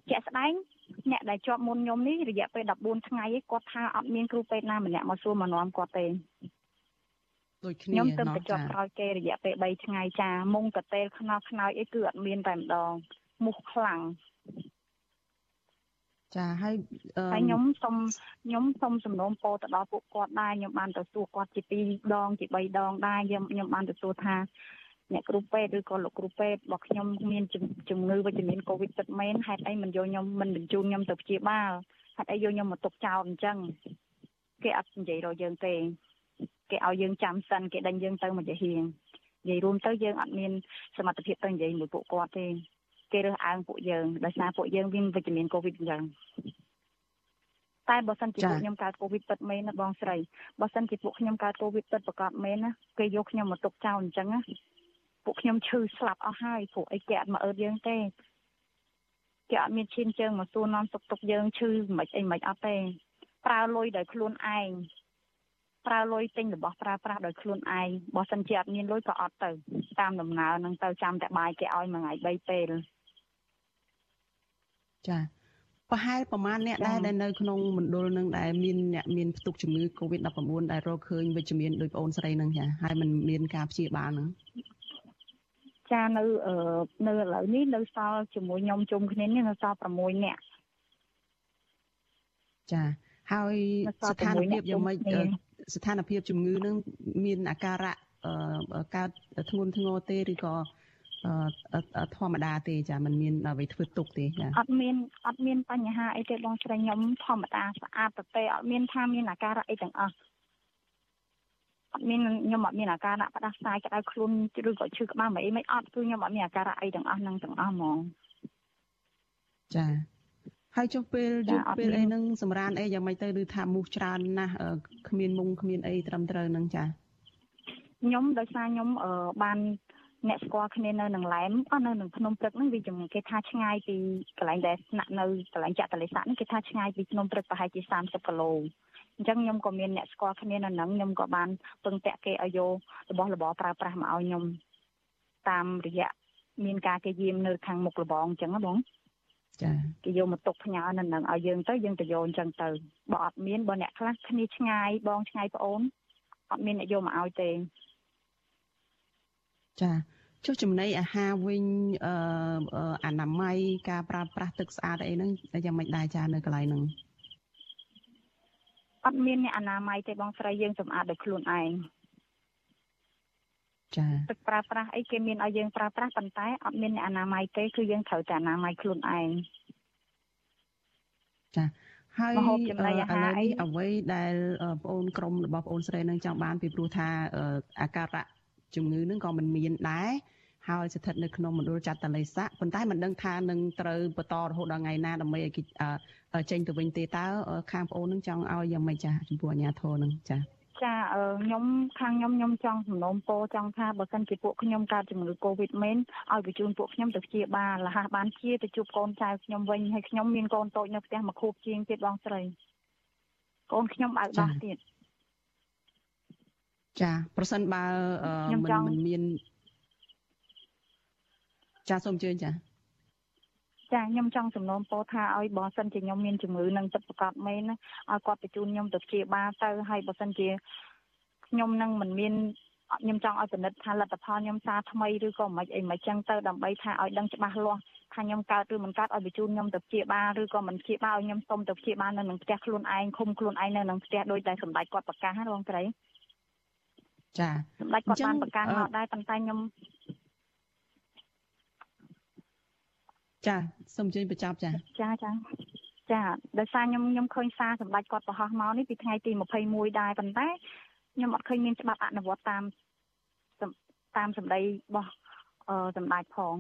ជាក់ស្ដែងអ្នកដែលជាប់មុនខ្ញុំនេះរយៈពេល14ថ្ងៃឯងគាត់ថាអត់មានគ្រូពេទ្យណាម្នាក់មកសួរមកនាំគាត់ទេដូចគ្នាខ្ញុំទៅបញ្ចប់ក្រោយគេរយៈពេល3ថ្ងៃចាមុងកតេលខ្នោខ្នើយអីគឺអត់មានតែម្ដងមូសខ្លាំង ចាហើយហើយខ្ញុំសូមខ្ញុំសូមសំណូមពរទៅដល់ពួកគាត់ដែរខ្ញុំបានទៅសួរគាត់ជា2ដងជា3ដងដែរខ្ញុំខ្ញុំបានទៅសួរថាអ្នកគ្រូពេទ្យឬក៏លោកគ្រូពេទ្យរបស់ខ្ញុំមានជំងឺវិជ្ជមានកូវីដពិតមែនហេតុអីមិនយកខ្ញុំមិនបញ្ជូនខ្ញុំទៅព្យាបាលហេតុអីយកខ្ញុំមកទុកចោលអញ្ចឹងគេអត់និយាយរកយើងទេគេឲ្យយើងចាំសិនគេដេញយើងទៅមកជាហៀងនិយាយរួមទៅយើងអត់មានសមត្ថភាពទៅនិយាយមួយពួកគាត់ទេ គេរើសអើងពួកយើងដោយសារពួកយើងមានវិជ្ជមានកូវីដអញ្ចឹងតែបើសិនជាពួកខ្ញុំកើតកូវីដពិតមែនណាបងស្រីបើសិនជាពួកខ្ញុំកើតកូវីដពិតប្រកបមែនណាគេយកខ្ញុំមកទុកចោលអញ្ចឹងណាពួកខ្ញុំឈឺស្លាប់អស់ហើយព្រោះអីគេអត់មកអឺតយើងទេគេអត់មានឈានជើងមកសួរនាំទុកទុកយើងឈឺមិនអីមិនអត់ទេប្រើលុយដោយខ្លួនឯងប្រើលុយទិញរបស់ប្រើប្រាស់ដោយខ្លួនឯងបើសិនជាអត់មានលុយក៏អត់ទៅតាមដំណើរនឹងទៅចាំតែបាយគេឲ្យមួយថ្ងៃ3ពេល ចាប្រហែលប្រមាណអ្នកដែរដែលនៅក្នុងមណ្ឌលនឹងដែលមានអ្នកមានផ្ទុកជំងឺ Covid-19 ដែលរកឃើញវិជ្ជមានដោយបងអូនស្រីនឹងចាហើយมันមានការព្យាបាលនឹងចានៅនៅឥឡូវនេះនៅសល់ជាមួយខ្ញុំជុំគ្នានេះនៅសល់6នាក់ចាហើយស្ថានភាពយ៉ាងម៉េចស្ថានភាពជំងឺនឹងមានអាការៈកើតធ្ងន់ធ្ងរទេឬក៏ ធម្មតាទេចាมันមានអ្វីធ្វើទុកទេចាអត់មានអត់មានបញ្ហាអីទេបងស្រីខ្ញុំធម្មតាស្អាតទៅទេអត់មានថាមានអាការៈអីទាំងអស់អត់មានខ្ញុំអត់មានអាការៈផ្ដាសាយក្តៅខ្លួនឬក៏ឈឺក្បាលមិនអីមិនអត់គឺខ្ញុំអត់មានអាការៈអីទាំងអស់នឹងទាំងអស់ហ្មងចាហើយចុះពេលយប់ពេលអីហ្នឹងសម្រានអីយ៉ាងម៉េចទៅឬថាមូសច្រើនណាស់គ្មានមុងគ្មានអីត្រឹមត្រូវហ្នឹងចាខ្ញុំដោយសារខ្ញុំបាន អ្នកស្គាល់គ្នានៅនឹងឡែមអស់នៅនឹងភ្នំព្រឹកហ្នឹងវាគេថាឆ្ងាយពីកន្លែងដែលស្នាក់នៅកន្លែងចាក់តលេសាក់ហ្នឹងគេថាឆ្ងាយពីភ្នំព្រឹកប្រហែលជា30គីឡូអញ្ចឹងខ្ញុំក៏មានអ្នកស្គាល់គ្នានៅនឹងខ្ញុំក៏បានពឹងពាក់គេឲ្យយករបស់របរប្រើប្រាស់មកឲ្យខ្ញុំតាមរយៈមានការគេយាមនៅខាងមុខលបងអញ្ចឹងណាបងចាគេយកមកទុកផ្ញើនៅនឹងឲ្យយើងទៅយើងទៅយកអញ្ចឹងទៅបើអត់មានបើអ្នកខ្លះគ្នាឆ្ងាយបងឆ្ងាយប្អូនអត់មានអ្នកយកមកឲ្យទេ ចាចុះចំណីអាហារវិញអឺអនាម័យការប្រើប្រាស់ទឹកស្អាតអីហ្នឹងយ៉ាងម៉េចដែរចានៅកន្លែងហ្នឹងអត់មានអ្នកអនាម័យទេបងស្រីយើងសម្អាតដោយខ្លួនឯងចាទឹកប្រើប្រាស់អីគេមានឲ្យយើងប្រើប្រាស់ប៉ុន្តែអត់មានអ្នកអនាម័យទេគឺយើងត្រូវតែអនាម័យខ្លួនឯងចាហើយឥឡូវនេះអ្វីដែលបងអូនក្រុមរបស់បងអូនស្រីនឹងចង់បានពីព្រោះថាអាការៈ ជំងឺនឹងក៏មិនមានដែរហើយស្ថិតនៅក្នុងមណ្ឌលចាត់តលិស័កប៉ុន្តែមិនដឹងថានឹងត្រូវបន្តរហូតដល់ថ្ងៃណាដើម្បីឲ្យគេចេញទៅវិញទេតើខាងបងអូននឹងចង់ឲ្យយ៉ាងម៉េចចាចំពោះអាជ្ញាធរនឹងចាចាខ្ញុំខាងខ្ញុំខ្ញុំចង់សំណូមពរចង់ថាបើសិនជាពួកខ្ញុំកើតជំងឺ Covid មែនឲ្យបញ្ជូនពួកខ្ញុំទៅព្យាបាលលះបានជាទៅជួបកូនចៅខ្ញុំវិញហើយខ្ញុំមានកូនតូចនៅផ្ទះមួយខួបជាងទៀតបងស្រីកូនខ្ញុំអៅដោះទៀត ចាប្រសិនបើមិនមិនមានចាសូមជឿចាចាខ្ញុំចង់សំណូមពរថាឲ្យបើសិនជាខ្ញុំមានជំងឺនឹងទឹកប្រកបមែនណាឲ្យគាត់បញ្ជូនខ្ញុំទៅព្យាបាលទៅហើយបើសិនជាខ្ញុំនឹងមិនមានខ្ញុំចង់ឲ្យពិនិត្យថាលទ្ធផលខ្ញុំសារថ្មីឬក៏មិនអីមិនចឹងទៅដើម្បីថាឲ្យដឹងច្បាស់លាស់ថាខ្ញុំកើតឬមិនកើតឲ្យបញ្ជូនខ្ញុំទៅព្យាបាលឬក៏មិនព្យាបាលឲ្យខ្ញុំសុំទៅព្យាបាលនៅនឹងផ្ទះខ្លួនឯងឃុំខ្លួនឯងនៅនឹងផ្ទះដោយតែសម្ដេចគាត់ប្រកាសណាបងស្រី ចាសម្ដេចគាត់បានប្រកាសមកដែរប៉ុន្តែខ្ញុំចាសូមជើញបញ្ចប់ចាចាចាចាដោយសារខ្ញុំខ្ញុំឃើញសារសម្ដេចគាត់ប្រហោះមកនេះពីថ្ងៃទី21ដែរប៉ុន្តែខ្ញុំអត់ឃើញមានច្បាប់អនុវត្តតាមតាមសម្ដីរបស់អឺសម្ដេចផង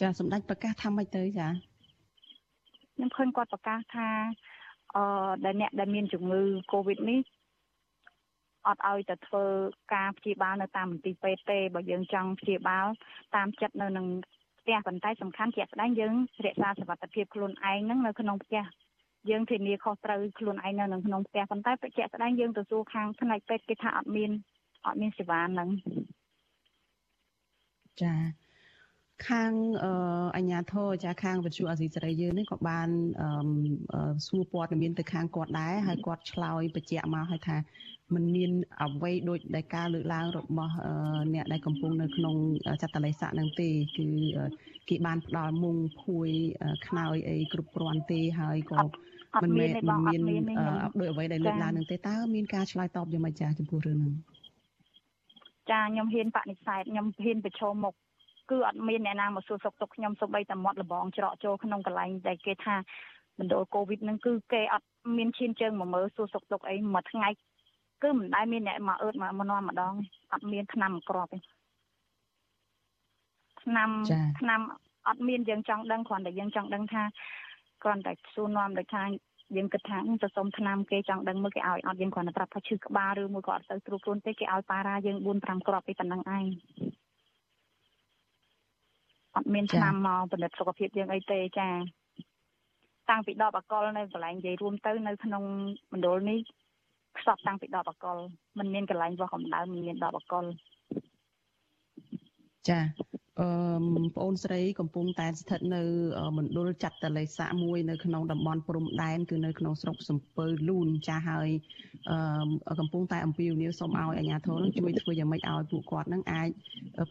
ចាសម្ដេចប្រកាសថាម៉េចទៅចាខ្ញុំឃើញគាត់ប្រកាសថាអឺដែលអ្នកដែលមានជំងឺ Covid នេះ អត់ឲ្យទៅធ្វើការព្យាបាលនៅតាមមន្ទីរពេទ្យទេបើយើងចង់ព្យាបាលតាមចិត្តនៅនឹងផ្ទះប៉ុន្តែសំខាន់ជាក់ស្ដែងយើងរក្សាសុវត្ថិភាពខ្លួនឯងនឹងនៅក្នុងផ្ទះយើងធានាខុសត្រូវខ្លួនឯងនៅក្នុងផ្ទះប៉ុន្តែជាក់ស្ដែងយើងទៅសួរខាងផ្នែកពេទ្យគេថាអត់មានអត់មានសេវាហ្នឹងចា ខាងអញ្ញាធរចាខាងវិទ្យុអាស៊ីសេរីយើងនេះក៏បានសួរព័ត៌មានទៅខាងគាត់ដែរហើយគាត់ឆ្លើយបញ្ជាក់មកឲ្យថាมันមានអ្វីដូចដែលការលើកឡើងរបស់អ្នកដែលកំពុងនៅក្នុងចតលេស័កនឹងទេគឺគេបានផ្ដល់មុងភួយខ្នើយអីគ្រប់គ្រាន់ទេហើយក៏មិនមែនមិនមានដោយអ្វីដែលលើកឡើងនឹងទេតើមានការឆ្លើយតបយ៉ាងម៉េចចាចំពោះរឿងហ្នឹងចាខ្ញុំហ៊ានបដិសេធខ្ញុំហ៊ានប្រឈមមុខ គឺអត់មានអ្នកណាមកសួរសុខទុក្ខខ្ញុំសូម្បីតែមាត់លបងច្រកចូលក្នុងកន្លែងដែលគេថាមណ្ឌលកូវីដហ្នឹងគឺគេអត់មានឈានជើងមកមើលសួរសុខទុក្ខអីមួយថ្ងៃគឺមិនដែលមានអ្នកមកអឺតមកមកនាំម្ដងអត់មានឆ្នាំក្របទេឆ្នាំឆ្នាំអត់មានយើងចង់ដឹងគ្រាន់តែយើងចង់ដឹងថាគ្រាន់តែសួរនាំដូចថាយើងគិតថាទៅសុំឆ្នាំគេចង់ដឹងមើលគេឲ្យអត់យើងគ្រាន់តែប្រាប់ថាឈឺក្បាលឬមួយក៏អត់ទៅត្រួតខ្លួនទេគេឲ្យប៉ារ៉ាយើង4 5គ្រាប់ពីប៉ុណ្ណឹងឯង អត់មានឆ្នាំមកផលិតសុខភាពយើងអីទេចាតាំងពីដបអកលនៅកន្លែងនិយាយរួមទៅនៅក្នុងមណ្ឌលនេះខ្សត់តាំងពីដបអកលมันមានកន្លែងវោះកម្ដៅមិនមានដបអកលចា អឺបងអូនស្រីកំពុងតែស្ថិតនៅមណ្ឌលចាត់តលេសាមួយនៅក្នុងតំបន់ព្រំដែនគឺនៅក្នុងស្រុកសំពើលូនចាស់ហើយអឺកំពុងតែអំពាវនាវសូមឲ្យអាជ្ញាធរនឹងជួយធ្វើយ៉ាងម៉េចឲ្យពួកគាត់នឹងអាច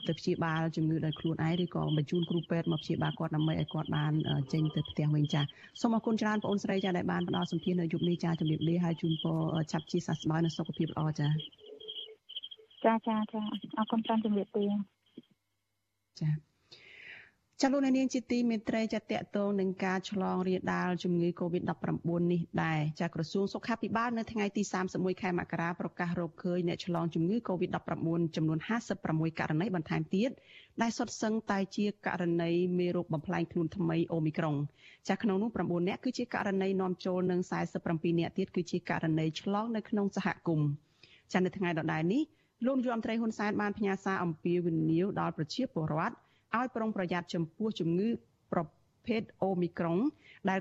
ទៅព្យាបាលជំងឺដោយខ្លួនឯងឬក៏បញ្ជូនគ្រូពេទ្យមកព្យាបាលគាត់ដើម្បីឲ្យគាត់បានចេញទៅផ្ទះវិញចាសូមអរគុណច្រើនបងអូនស្រីចាដែលបានផ្ដល់សម្ភារនៅយប់នេះចាជំរាបលាហើយជូនពរឆាប់ជាសះស្បើយនិងសុខភាពល្អចាចាចាចាអរគុណច្រើនជំរាបលា ចាចាលោកនាងជាទីមេត្រីចាតកតងនឹងការឆ្លងរាលដាលជំងឺ Covid-19 នេះដែរចាក្រសួងសុខាភិបាលនៅថ្ងៃទី31ខែមករាប្រកាសរកឃើញអ្នកឆ្លងជំងឺ Covid-19 ចំនួន56ករណីបន្ថែមទៀតដែលសុទ្ធសឹងតែជាករណីមេរោគបំផ្លាញខ្លួនថ្មីអូមីក្រុងចាក្នុងនោះ9នាក់គឺជាករណីនាំចូលនិង47នាក់ទៀតគឺជាករណីឆ្លងនៅក្នុងសហគមន៍ចានៅថ្ងៃដដែលនេះ លោកនាយរដ្ឋមន្ត្រីហ៊ុនសែនបានផ្ញើសារអំពាវនាវដល់ប្រជាពលរដ្ឋឲ្យប្រុងប្រយ័ត្នចំពោះជំងឺប្រភេទអូមីក្រុង ដែល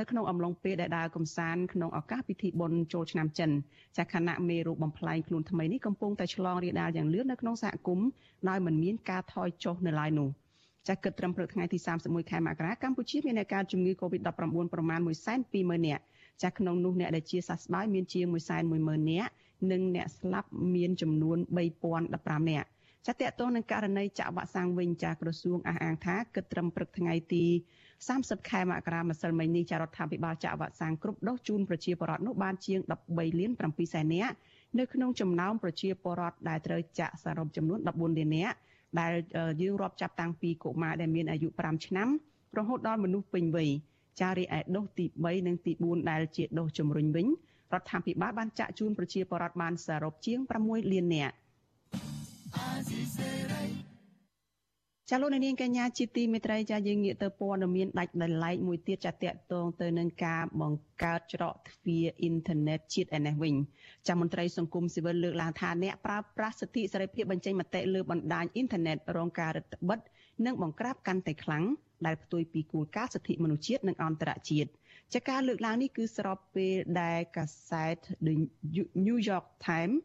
នៅក្នុងអំឡុងពេលដែលដើរកំសាន្តក្នុងឱកាសពិធីបុណ្យចូលឆ្នាំចិនចាខណៈមេរោគបំផ្លែងខ្លួនថ្មីនេះកំពុងតែឆ្លងរាលដាលយ៉ាងលឿននៅក្នុងសហគមន៍ដោយមិនមានការថយចុះនៅឡើយនោះចាគិតត្រឹមព្រឹកថ្ងៃទី31ខែមករាកម្ពុជាមានអ្នកកើតជំងឺ Covid-19 ប្រមាណ120,000នាក់ចាក្នុងនោះអ្នកដែលជាសះស្បើយមានជាង110,000នាក់ និងអ្នកស្លាប់មានចំនួន3015នាក់ចាតកតងនឹងករណីចាក់វ៉ាក់សាំងវិញចាក្រសួងអះអាងថាគិតត្រឹមព្រឹកថ្ងៃទី30ខែមករាម្សិលមិញនេះចារដ្ឋាភិបាលចាក់វ៉ាក់សាំងគ្រប់ដូសជូនប្រជាពលរដ្ឋនោះបានជាង13លាន7សែននាក់នៅក្នុងចំណោមប្រជាពលរដ្ឋដែលត្រូវចាក់សរុបចំនួន14លាននាក់ដែលយើងរាប់ចាប់តាំងពីកុមារដែលមានអាយុ5ឆ្នាំរហូតដល់មនុស្សពេញវ័យចារីឯដូសទី3និងទី4ដែលជាដូសជំរុញវិញ រដ្ឋាភិបាលបានចាក់ជូនប្រជាពលរដ្ឋបានសរុបជាង6លាននាក់ចាលោកនាងកញ្ញាជាទីមេត្រីចាយើងងាកទៅព័ត៌មានដាច់ដោយឡែកមួយទៀតចាតកតងទៅនឹងការបង្កើតច្រកទ្វារអ៊ីនធឺណិតជាតិឯនេះវិញចាមន្ត្រីសង្គមស៊ីវិលលើកឡើងថាអ្នកប្រើប្រាស់សិទ្ធិសេរីភាពបញ្ចេញមតិលើបណ្ដាញអ៊ីនធឺណិតរងការរឹតបន្តឹងនិងបង្ក្រាបកាន់តែខ្លាំងដែលផ្ទុយពីគោលការណ៍សិទ្ធិមនុស្សជាតិនិងអន្តរជាតិ ចាការលើកឡើងនេះគឺស្របពេលដែលកាសែត The New York Times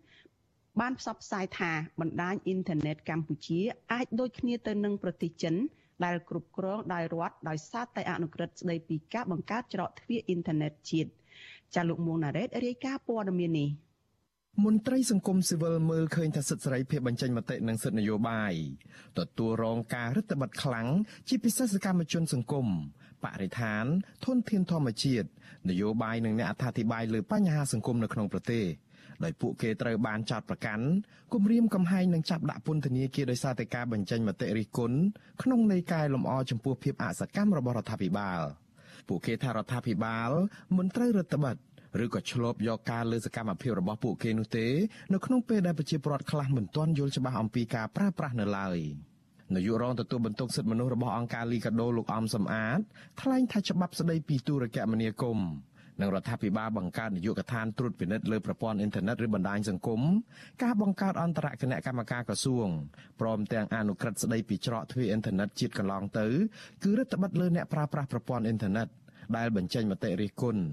បានផ្សព្វផ្សាយថាបណ្ដាញអ៊ីនធឺណិតកម្ពុជាអាចដូចគ្នាទៅនឹងប្រទេសចិនដែលគ្រប់គ្រងដោយរដ្ឋដោយសារតែអនុក្រឹត្យស្តីពីការបង្កើតច្រកទ្វារអ៊ីនធឺណិតជាតិចាលោកមួងណារ៉េតរាយការណ៍ព័ត៌មាននេះមន្ត្រីសង្គមស៊ីវិលមើលឃើញថាសិទ្ធិសេរីភាពបញ្ចេញមតិនិងសិទ្ធិនយោបាយទទួលរងការរឹតបន្តឹងខ្លាំងជាពិសេសសកម្មជនសង្គម បរិស្ថានធនធានធម្មជាតិនយោបាយនិងអ្នកអត្ថាធិប្បាយលើបញ្ហាសង្គមនៅក្នុងប្រទេសដោយពួកគេត្រូវបានចោទប្រកាន់គំរាមកំហែងនិងចាប់ដាក់ពន្ធនាគារដោយសារតែការបញ្ចេញមតិរិះគន់ក្នុងន័យកែលម្អចំពោះភាពអសកម្មរបស់រដ្ឋាភិបាលពួកគេថារដ្ឋាភិបាលមិនត្រូវរដ្ឋបတ်ឬក៏ឆ្លប់យកការលើសកម្មភាពរបស់ពួកគេនោះទេ នៅក្នុងពេលដែលប្រជាពលរដ្ឋខ្លះមិនទាន់យល់ច្បាស់អំពីការប្រើប្រាស់នៅឡើយ នាយករងទទួលបន្ទុកសិទ្ធិមនុស្សរបស់អង្គការលីកាដូលោកអំសំអាតថ្លែងថាច្បាប់ស្តីពីទូរគមនាគមន៍និងរដ្ឋាភិបាលបង្កើតនយោបាយកឋានត្រួតពិនិត្យលើប្រព័ន្ធអ៊ីនធឺណិតឬបណ្ដាញសង្គមការបង្កើតអន្តរគណៈកម្មការក្រសួងព្រមទាំងអនុក្រឹត្យស្ដីពីច្រកទ្វារអ៊ីនធឺណិតជាតិកន្លងទៅគឺរដ្ឋបတ်លើអ្នកប្រើប្រាស់ប្រព័ន្ធអ៊ីនធឺណិតដែលបញ្ចេញមតិរិះគន់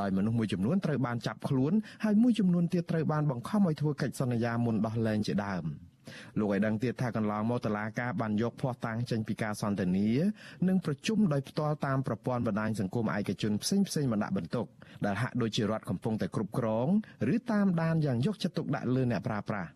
ដោយមនុស្សមួយចំនួនត្រូវបានចាប់ខ្លួនហើយមួយចំនួនទៀតត្រូវបានបង្ខំឲ្យធ្វើកិច្ចសន្យាមុនដោះលែងជាដើម។ លោកឲ្យដឹងទៀតថាកន្លងមកតឡាការបានយកភ័ស្តុតាងចេញពីការសន្ទនានិងប្រជុំដោយផ្ទាល់តាមប្រព័ន្ធបណ្ដាញសង្គមឯកជនផ្សេងផ្សេងមកដាក់បន្ទុកដែលហាក់ដូចជារដ្ឋកំពុងតែគ្រប់គ្រងឬតាមដានយ៉ាងយកចិត្តទុកដាក់លើអ្នកប្រើប្រាស់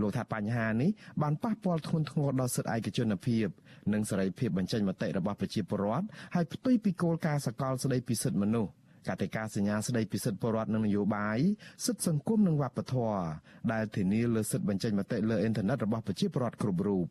លោកថាបញ្ហានេះបានប៉ះពាល់ធ្ងន់ធ្ងរដល់សិទ្ធិឯកជនភាពនិងសេរីភាពបញ្ចេញមតិរបស់ប្រជាពលរដ្ឋហើយផ្ទុយពីគោលការណ៍សកលស្តីពីសិទ្ធិមនុស្ស កតិកាសញ្ញាស្តីពីសិទ្ធិពលរដ្ឋនិងនយោបាយសិទ្ធិសង្គមនិងវប្បធម៌ដែលធានាលើសិទ្ធិបញ្ចេញមតិលើអ៊ីនធឺណិតរបស់ប្រជាពលរដ្ឋគ្រប់រូប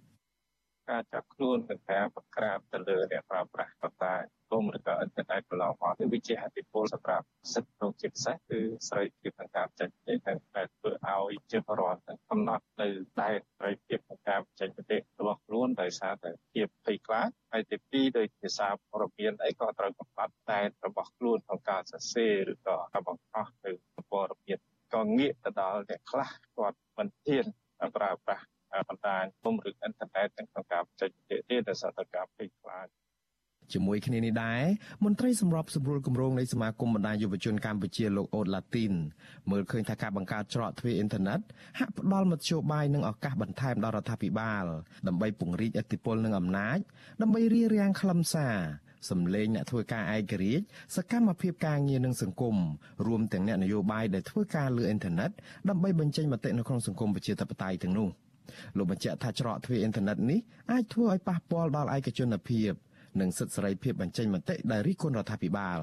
ការចាប់ខ្លួននិងការបង្ក្រាបទៅលើអ្នកប្រើប្រាស់បន្តាគមឬក៏អ៊ីនធឺណិតកន្លងមកវាជាអតិពលសម្រាប់សិទ្ធិក្នុងជាពិសេសគឺសេរីភាពក្នុងការចេញមតិដែលធ្វើឲ្យជាបរិវត្តកំណត់នៅដែនសេរីភាពក្នុងការចេញមតិរបស់ ខ្លួនដោយសារតែភាពភ័យខ្លាចហើយទីពីរដោយភាសាព័ត៌មានអីក៏ត្រូវកំណត់ដែនរបស់ខ្លួនក្នុងការសរសេរឬក៏ការបង្ហោះនៅព័ត៌មានក៏ងាកទៅដល់អ្នកខ្លះគាត់មិនហ៊ានប្រើប្រាស់បណ្ដាញគុំឬអ៊ីនធឺណិតក្នុងការចេញមតិទេដោយសារតែការភ័យខ្លាច ជាមួយគ្នានេះដែរមន្ត្រីសម្របសម្រួលគម្រោងនៃសមាគមបណ្ដាញយុវជនកម្ពុជាលោកអូតឡាទីនមើលឃើញថាការបង្កើតច្រកទ្វារអ៊ីនធឺណិតហាក់ផ្ដល់មធ្យោបាយនិងឱកាសបន្ថែមដល់រដ្ឋាភិបាលដើម្បីពង្រីកឥទ្ធិពលនិងអំណាចដើម្បីរារាំងខ្លឹមសារសម្លេងអ្នកធ្វើការឯករាជ្យសកម្មភាពការងារនិងសង្គមរួមទាំងអ្នកនយោបាយដែលធ្វើការលើអ៊ីនធឺណិតដើម្បីបញ្ចេញមតិនៅក្នុងសង្គមប្រជាធិបតេយ្យទាំងនោះលោកបញ្ជាក់ថាច្រកទ្វារអ៊ីនធឺណិតនេះអាចធ្វើឲ្យប៉ះពាល់ដល់ឯកជនភាព និងសិទ្ធិសេរីភាពបញ្ចេញមតិដែលរិះគន់រដ្ឋាភិបាល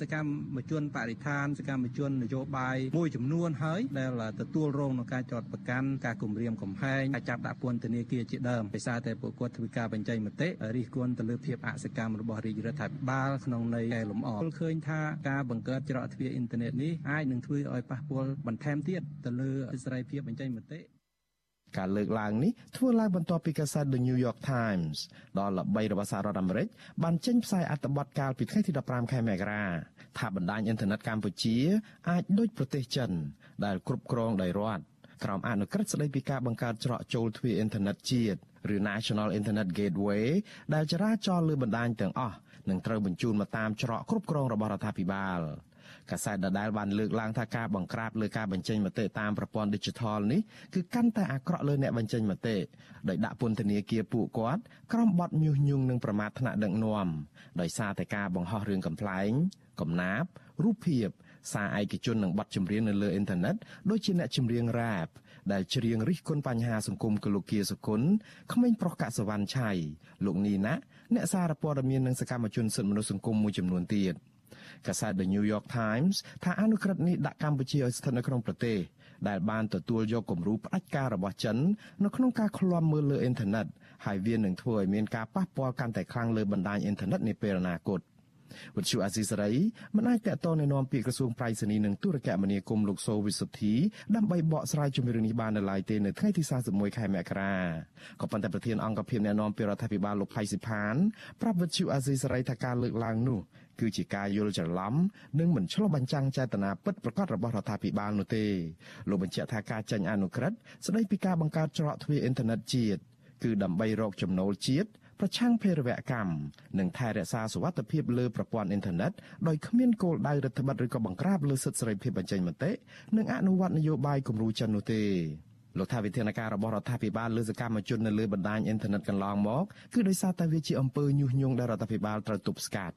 សកម្មជនបរិស្ថានសកម្មជននយោបាយមួយចំនួនហើយដែលទទួលរងនឹងការចោទប្រកាន់ការគំរាមកំហែងការចាប់ដាក់ពន្ធនាគារជាដើមដោយសារតែពួកគាត់ធ្វើការបញ្ចេញមតិរិះគន់ទៅលើភាពអសកម្មរបស់រាជរដ្ឋាភិបាលក្នុងន័យកែលម្អឃើញថាការបង្កើតច្រកទ្វារអ៊ីនធឺណិតនេះអាចនឹងធ្វើឲ្យប៉ះពាល់បន្ថែមទៀតទៅលើសេរីភាពបញ្ចេញមតិ ការលើកឡើងនេះធ្វើឡើងបន្ទាប់ពីកាសែត The New York Times ដ៏ល្បីរបស់សហរដ្ឋអាមេរិកបានចេញផ្សាយអត្ថបទកាលពីថ្ងៃទី15ខែមករាថាបណ្ដាញអ៊ីនធឺណិតកម្ពុជាអាចដូចប្រទេសចិន ដែលគ្រប់គ្រងដោយរដ្ឋក្រោមអនុក្រឹត្យស្តីពីការបង្កើតច្រកចូលទ្វារអ៊ីនធឺណិតជាតិឬ National Internet Gateway ដែលចរាចរណ៍លើបណ្ដាញទាំងអស់នឹងត្រូវបញ្ជូនមកតាមច្រកគ្រប់គ្រងរបស់រដ្ឋាភិបាល។ កាសែតដដែលបានលើកឡើងថាការបង្ក្រាបលើការបញ្ចេញមតិតាមប្រព័ន្ធ Digital នេះគឺកាន់តែអាក្រក់លើអ្នកបញ្ចេញមតិដោយដាក់ពន្ធនាគារពួកគាត់ក្រោមបទញុះញង់និងប្រមាថថ្នាក់ដឹកនាំដោយសារតែការបង្ហោះរឿងកំ pl ែងកំណាព្យរូបភាពសារឯកជននិងបទចម្រៀងនៅលើអ៊ីនធឺណិតដូចជាអ្នកចម្រៀងរ៉ាបដែលច្រៀងរិះគន់បញ្ហាសង្គមគលោកគាសុគន្ធក្មេងប្រុសកសវណ្ណឆៃលោកនីណាអ្នកសារព័ត៌មាននិងសកម្មជនសិទ្ធិមនុស្សសង្គមមួយចំនួនទៀត។ កាសែត The New York Times ថាអនុក្រឹត្យនេះដាក់កម្ពុជាឲ្យស្ថិតនៅក្នុងប្រទេសដែលបានទទួលយកគំរូផ្ដាច់ការរបស់ចិននៅក្នុងការឃ្លាំមើលលើអ៊ីនធឺណិតហើយវានឹងធ្វើឲ្យមានការប៉ះពាល់កាន់តែខ្លាំងលើបណ្ដាញអ៊ីនធឺណិតនាពេលអនាគតវិទ្យុអាស៊ីសេរីមិនអាចតតទៅនាំពាក្យក្រសួងប្រៃសណីនិងទូរគមនាគមន៍លោកសូវិសុទ្ធីដើម្បីបកស្រាយជំរឿននេះបាននៅឡើយទេនៅថ្ងៃទី31ខែមករាក៏ប៉ុន្តែប្រធានអង្គភិបអ្នកនាំពាក្យរដ្ឋាភិបាលលោកផៃសិផានប្រាប់វិទ្យុអាស៊ីសេរីថាការលើកឡើងនោះ គឺជាការយល់ច្រឡំនិងមិនឆ្លុះបញ្ចាំងចេតនាពិតប្រាកដរបស់រដ្ឋាភិបាលនោះទេលោកបញ្ជាក់ថាការចេញអនុក្រឹត្យស្ដីពីការបង្កើតច្រកទ្វារអ៊ីនធឺណិតជាតិគឺដើម្បីរកចំណូលជាតិប្រឆាំងភេរវកម្មនិងថែរក្សាសុវត្ថិភាពលើប្រព័ន្ធអ៊ីនធឺណិតដោយគ្មានគោលដៅរដ្ឋបတ်ឬក៏បង្ក្រាបលើសិទ្ធិសេរីភាពបញ្ចេញមតិនិងអនុវត្តនយោបាយគំរូចិននោះទេលោកថាវិធានការរបស់រដ្ឋាភិបាលលើសកម្មជននៅលើបណ្ដាញអ៊ីនធឺណិតកន្លងមកគឺដោយសារតែវាជាអំពើញុះញង់ដែលរដ្ឋាភិបាលត្រូវទប់ស្កាត់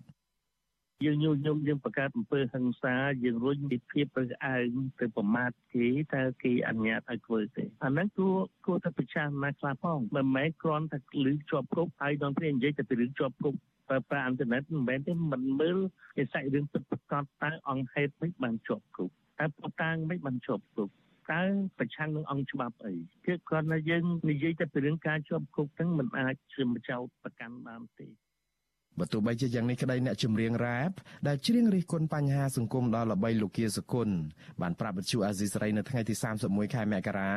យើងញុះញង់យើងបង្កើតអំពើហិង្សាយើងរុញពីភាពទៅអើងទៅប្រមាថគេតើគេអនុញ្ញាតឲ្យធ្វើទេអាហ្នឹងគួរគួរតែប្រឆាំងណាខ្លះផងមិនមែនគ្រាន់តែលឺជាប់គុកហើយដល់ពេលនិយាយតែពីរឿងជាប់គុកប្រើប្រាស់អ៊ីនធឺណិតមិនមែនទេមិនមើលជាសាច់រឿងពិតប្រាកដតើអង្គហេតុមិនបានជាប់គុកតើពុតាងមិនបានជាប់គុកតើប្រឆាំងនឹងអង្គច្បាប់អីគឺគ្រាន់តែយើងនិយាយតែពីរឿងការជាប់គុកហ្នឹងមិនអាចជឿមចោតប្រកាន់បានទេ បើទោះបីជាយ៉ាងនេះក្តីអ្នកចម្រៀងរ៉ាបដែលច្រៀងរិះគន់បញ្ហាសង្គមដល់ល្បីលោកគាសគុណបានប្រាប់វិទ្យុអាស៊ីសេរីនៅថ្ងៃទី31ខែមករា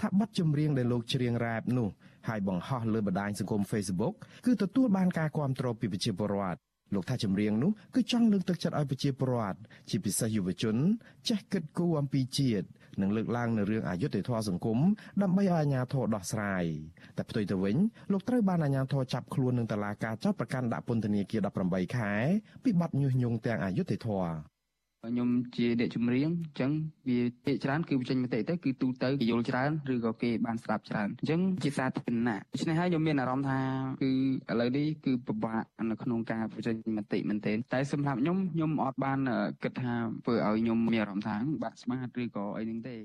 ថាបទចម្រៀងដែលលោកច្រៀងរ៉ាបនោះហើយបង្ហោះលើបណ្ដាញសង្គម Facebook គឺទទួលបានការគាំទ្រពីប្រជាពលរដ្ឋលោកថាចម្រៀងនោះគឺចង់លើកទឹកចិត្តឲ្យប្រជាពលរដ្ឋជាពិសេសយុវជនចេះគិតគូរអំពីជាតិ និងលើកឡើងនៅរឿងអយុត្តិធម៌សង្គមដើម្បីឲ្យអាជ្ញាធរដោះស្រាយតែផ្ទុយទៅវិញលោកត្រូវបានអាជ្ញាធរចាប់ខ្លួននឹងតឡាការចោទប្រកាន់ដាក់ពន្ធនាគារ18ខែពីបទញុះញង់ទាំងអយុត្តិធម៌ ខ្ញុំជាអ្នកចម្រៀងអញ្ចឹងវាភាគច្រើនគឺបញ្ចេញមតិទៅគឺទូទៅគេយល់ច្រើនឬក៏គេបានស្ដាប់ច្រើនអញ្ចឹងជាសាធារណៈដូច្នេះហើយខ្ញុំមានអារម្មណ៍ថាគឺឥឡូវនេះគឺពិបាកនៅក្នុងការបញ្ចេញមតិមែនទែនតែសម្រាប់ខ្ញុំខ្ញុំអត់បានគិតថាធ្វើឲ្យខ្ញុំមានអារម្មណ៍ថាបាក់ស្មាតឬក៏អីហ្នឹងទេ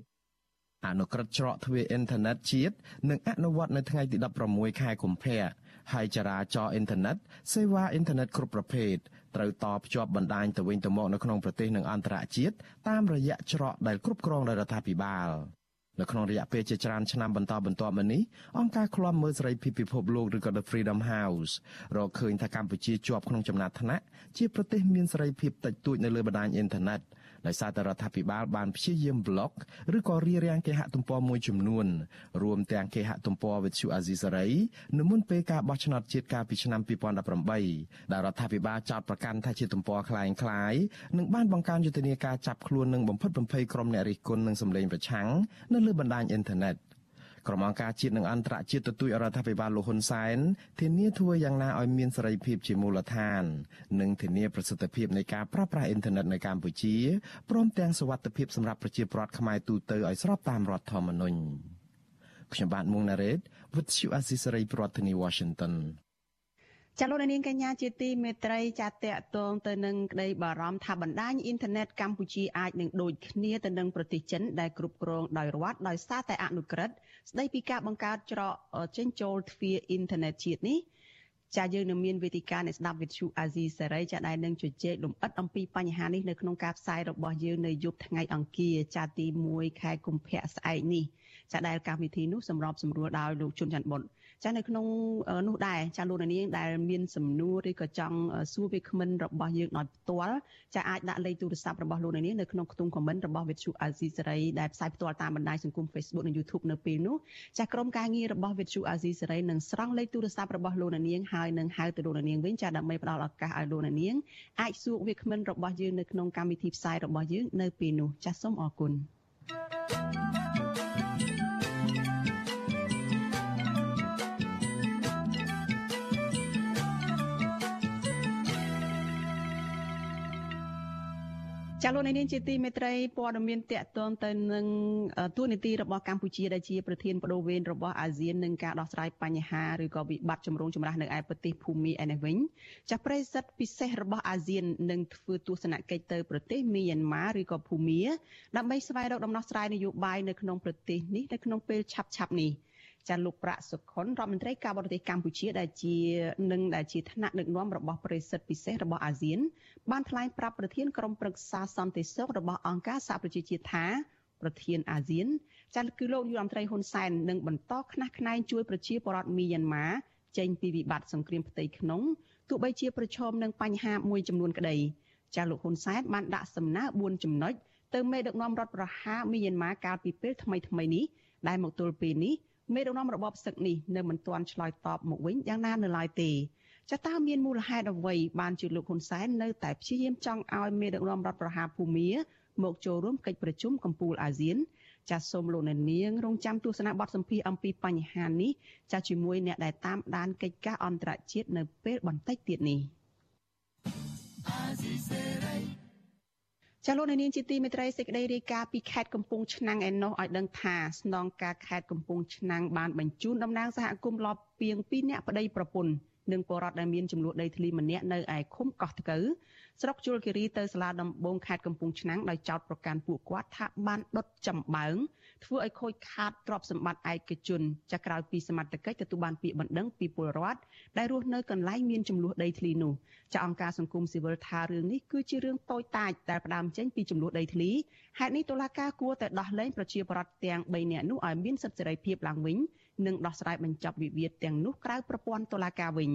អនុក្រឹត្យច្រកទ្វារអ៊ីនធឺណិតជាតិនឹងអនុវត្តនៅថ្ងៃទី16ខែកុម្ភៈហើយចរាចរណ៍អ៊ីនធឺណិតសេវាអ៊ីនធឺណិតគ្រប់ប្រភេទ ត្រូវតភ្ជាប់បណ្ដាញទៅវិញទៅមកនៅក្នុងប្រទេសនិងអន្តរជាតិតាមរយៈច្រកដែលគ្រប់គ្រងដោយរដ្ឋាភិបាលនៅក្នុងរយៈពេលជាច្រើនឆ្នាំបន្តបន្ទាប់មកនេះអង្គការឃ្លាំមើលសេរីភាពពិភពលោកឬក៏ The Freedom House រកឃើញថាកម្ពុជាជាប់ក្នុងចំណាត់ថ្នាក់ជាប្រទេសមានសេរីភាពតិចតួចនៅលើបណ្ដាញអ៊ីនធឺណិត ដោយសារតែរដ្ឋាភិបាលបានព្យាយាមប្លុកឬក៏រារាំងគេហទំព័រមួយចំនួនរួមទាំងគេហទំព័រវិទ្យុអាស៊ីសេរីនៅមុនពេលការបោះឆ្នោតជាតិកាលពីឆ្នាំ2018ដែលរដ្ឋាភិបាលចោទប្រកាន់ថាជាទំព័រคล้ายคล้ายនិងបានបង្កើនយុទ្ធនាការចាប់ខ្លួននិងបំផិតបំភ័យក្រុមអ្នករិះគន់និងសម្លេងប្រឆាំងនៅលើបណ្ដាញអ៊ីនធឺណិត។ ក្រុមអង្គការជាតិនិងអន្តរជាតិទទូចរដ្ឋាភិបាលលោកហ៊ុនសែនធានាធ្វើយ៉ាងណាឲ្យមានសេរីភាពជាមូលដ្ឋាន និងធានាប្រសិទ្ធភាពនៃការប្រើប្រាស់អ៊ីនធឺណិតនៅកម្ពុជាព្រមទាំងសុវត្ថិភាពសម្រាប់ប្រជាពលរដ្ឋខ្មែរទូទៅឲ្យស្របតាមរដ្ឋធម្មនុញ្ញខ្ញុំបាទមុងណារ៉េត With you Assisary ប្រធានាធិបតី Washington ចាលោកនាងកញ្ញាជាទីមេត្រីចាតតតងទៅនឹងក្តីបារម្ភថាបណ្ដាញអ៊ីនធឺណិតកម្ពុជាអាចនឹងដូចគ្នាទៅនឹងប្រទេសចិនដែលគ្រប់គ្រងដោយរដ្ឋដោយសារតែអនុក្រឹត្យស្ដីពីការបង្កើតច្រកចេញចូលទ្វារអ៊ីនធឺណិតជាតិនេះចាយើងនឹងមានវេទិកានៃស្ដាប់វិទ្យុអាស៊ីសេរីចាដែលនឹងជជែកលម្អិតអំពីបញ្ហានេះនៅក្នុងការផ្សាយរបស់យើងនៅយប់ថ្ងៃអង្គារចាទី1ខែកុម្ភៈស្អែកនេះចាដែលកម្មវិធីនោះសម្របសម្រួលដោយលោកជុនច័ន្ទបុត ចានៅក្នុងនោះដែរចាលោកនាងដែលមានសំណួរឬក៏ចង់សួរវាគ្មិនរបស់យើងដោយផ្ទាល់ចាអាចដាក់លេខទូរស័ព្ទរបស់លោកនាងនៅក្នុងខ្ទង់ comment របស់វិទ្យុអាស៊ីសេរីដែលផ្សាយផ្ទាល់តាមបណ្ដាញសង្គម Facebook និង YouTube នៅពេលនោះចាក្រុមការងាររបស់វិទ្យុអាស៊ីសេរីនឹងស្រង់លេខទូរស័ព្ទរបស់លោកនាងហើយនឹងហៅទៅលោកនាងវិញចាដើម្បីផ្ដល់ឱកាសឲ្យលោកនាងអាចសួរវាគ្មិនរបស់យើងនៅក្នុងកម្មវិធីផ្សាយរបស់យើងនៅពេលនោះចាសសូមអរគុណ thank you ចាលោកនាងជាទីមេត្រីព័ត៌មានតកតងទៅនឹងទួនាទីរបស់កម្ពុជាដែលជាប្រធានបដូវវេនរបស់អាស៊ាននឹងការដោះស្រាយបញ្ហាឬក៏វិបត្តិចម្រូងចម្រាសនៅឯប្រទេសភូមាឯនេះវិញចាប្រិសិទ្ធពិសេសរបស់អាស៊ាននឹងធ្វើទស្សនកិច្ចទៅប្រទេសមីយ៉ាន់ម៉ាឬក៏ភូមាដើម្បីស្វែងរកដំណោះស្រាយនយោបាយនៅក្នុងប្រទេសនេះនៅក្នុងពេលឆាប់ឆាប់នេះ ចាលោកប្រាក់សុខុនរដ្ឋមន្ត្រីការបរទេសកម្ពុជាដែលជានឹងដែលជាថ្នាក់ដឹកនាំរបស់ប្រិសិទ្ធពិសេសរបស់អាស៊ាន បានថ្លែងប្រាប់ប្រធានក្រុមប្រឹក្សាសន្តិសុខរបស់អង្គការសហប្រជាជាតិថាប្រធានអាស៊ានចាត់គឺលោកយុរដ្ឋមន្ត្រីហ៊ុនសែននឹងបន្តខ្នះខ្នែងជួយប្រជាពលរដ្ឋមីយ៉ាន់ម៉ាចេញពីវិបត្តិសង្គ្រាមផ្ទៃក្នុងទោះបីជាប្រឈមនឹងបញ្ហាមួយចំនួនក្តីចាលោកហ៊ុនសែនបានដាក់សំណើ4ចំណុចទៅមេដឹកនាំរដ្ឋប្រហារមីយ៉ាន់ម៉ាកាលពីពេលថ្មីថ្មីនេះដែលមកទល់ពេលនេះ មេដឹកនាំរបបសឹកនេះនៅមិនទាន់ឆ្លើយតបមកវិញយ៉ាងណានៅឡើយទេចាតើមានមូលហេតុអ្វីបានជាលោកហ៊ុនសែននៅតែព្យាយាមចង់ឲ្យមេដឹកនាំរដ្ឋប្រហារភូមាមកចូលរួមកិច្ចប្រជុំកំពូលអាស៊ានចាសសូមលោកអ្នកនាងរងចាំទស្សនាបទសម្ភាសអំពីបញ្ហានេះចាសជាមួយអ្នកដែលតាមដានកិច្ចការអន្តរជាតិនៅពេលបន្តិចទៀតនេះ ចាលោកនាងជាទីមេត្រីសេចក្តីរាយការណ៍ពីខេត្តកំពង់ឆ្នាំងឯណោះឲ្យដឹងថាស្នងការខេត្តកំពង់ឆ្នាំងបានបញ្ជូនតំណាងសហគមន៍លបពីង2នាក់ប្តីប្រពន្ធនិងពលរដ្ឋដែលមានចំនួនដីធ្លីម្នាក់នៅឯឃុំកោះថ្កូវស្រុកជលគិរីទៅសាលាដំបងខេត្តកំពង់ឆ្នាំងដោយចោទប្រកាន់ពួកគាត់ថាបានដុតចំបើង ធ្វើឲ្យខូចខាតទ្រព្យសម្បត្តិឯកជនចាក្រោយពីសមត្ថកិច្ចទទួលបានពាក្យបណ្ដឹងពីពលរដ្ឋដែលរស់នៅកន្លែងមានចំនួនដីធ្លីនោះចាអង្គការសង្គមស៊ីវិលថារឿងនេះគឺជារឿងតូចតាចដែលផ្ដើមចេញពីចំនួនដីធ្លីហេតុនេះតុលាការគួរតែដោះលែងប្រជាពលរដ្ឋទាំង3នាក់នោះឲ្យមានសិទ្ធិសេរីភាពឡើងវិញនិងដោះស្រាយបញ្ចប់វិវាទទាំងនោះក្រៅប្រព័ន្ធតុលាការវិញ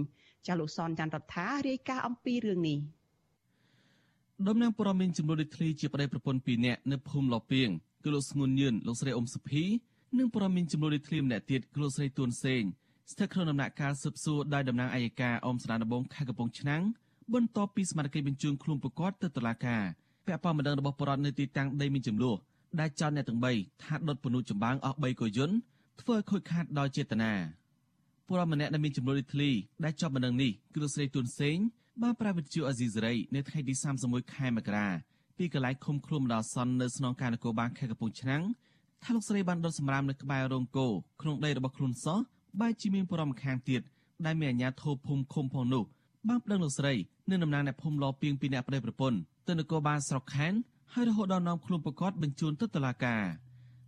ចាលោកសនច័ន្ទរដ្ឋារាយការណ៍អំពីរឿងនេះដំណាងព័ត៌មានចំនួនដីធ្លីជាប្តីប្រពន្ធ2នាក់នៅភូមិលពីង គឺលោកស្ងួនញឿនលោកស្រីអ៊ុំសុភីនិងព័ត៌មានចំនួនដីធ្លីម្នាក់ទៀតគឺលោកស្រីទួនសេងស្ថិតក្នុងដំណាក់កាលស៊ើបសួរដោយតំណាងអัยការអមស្រានដបងខេត្តកំពង់ឆ្នាំងបន្ទាប់ពីសមាជិកបញ្ជូនខ្លួនប្រកាសទៅតុលាការពាក់ព័ន្ធបណ្ដឹងរបស់បរដ្ឋនៅទីតាំងដីមានចំនួនដែលចោទអ្នកទាំង3ថាដុតពនុចម្បាំងអស់3កុយន្តធ្វើឲ្យខូចខាតដោយចេតនាពលរដ្ឋម្នាក់ដែលមានចំនួនដីធ្លីដែលជាប់បណ្ដឹងនេះគឺលោកស្រីទួនសេងបានប្រាវិទ្យាអាស៊ីសេរីនៅថ្ងៃទី31ខែមករា ពីកន្លែងឃុំខ្លួនម្ដងសន្ននៅស្នងការនគរបាលខេត្តកំពង់ឆ្នាំងថាលោកស្រីបានដុតសម្រាមនៅក្បែររោងគោក្នុងដីរបស់ខ្លួនសោះបែរជាមានបរិមម្ខាងទៀតដែលមានអាជ្ញាធរភូមិឃុំផងនោះបានប្តឹងលោកស្រីនិងតំណាងអ្នកភូមិលពីងពីអ្នកប្តីប្រពន្ធទៅនគរបាលស្រុកខេនហើយរហូតដល់នាំខ្លួនប្រកាសបញ្ជូនទៅតុលាការ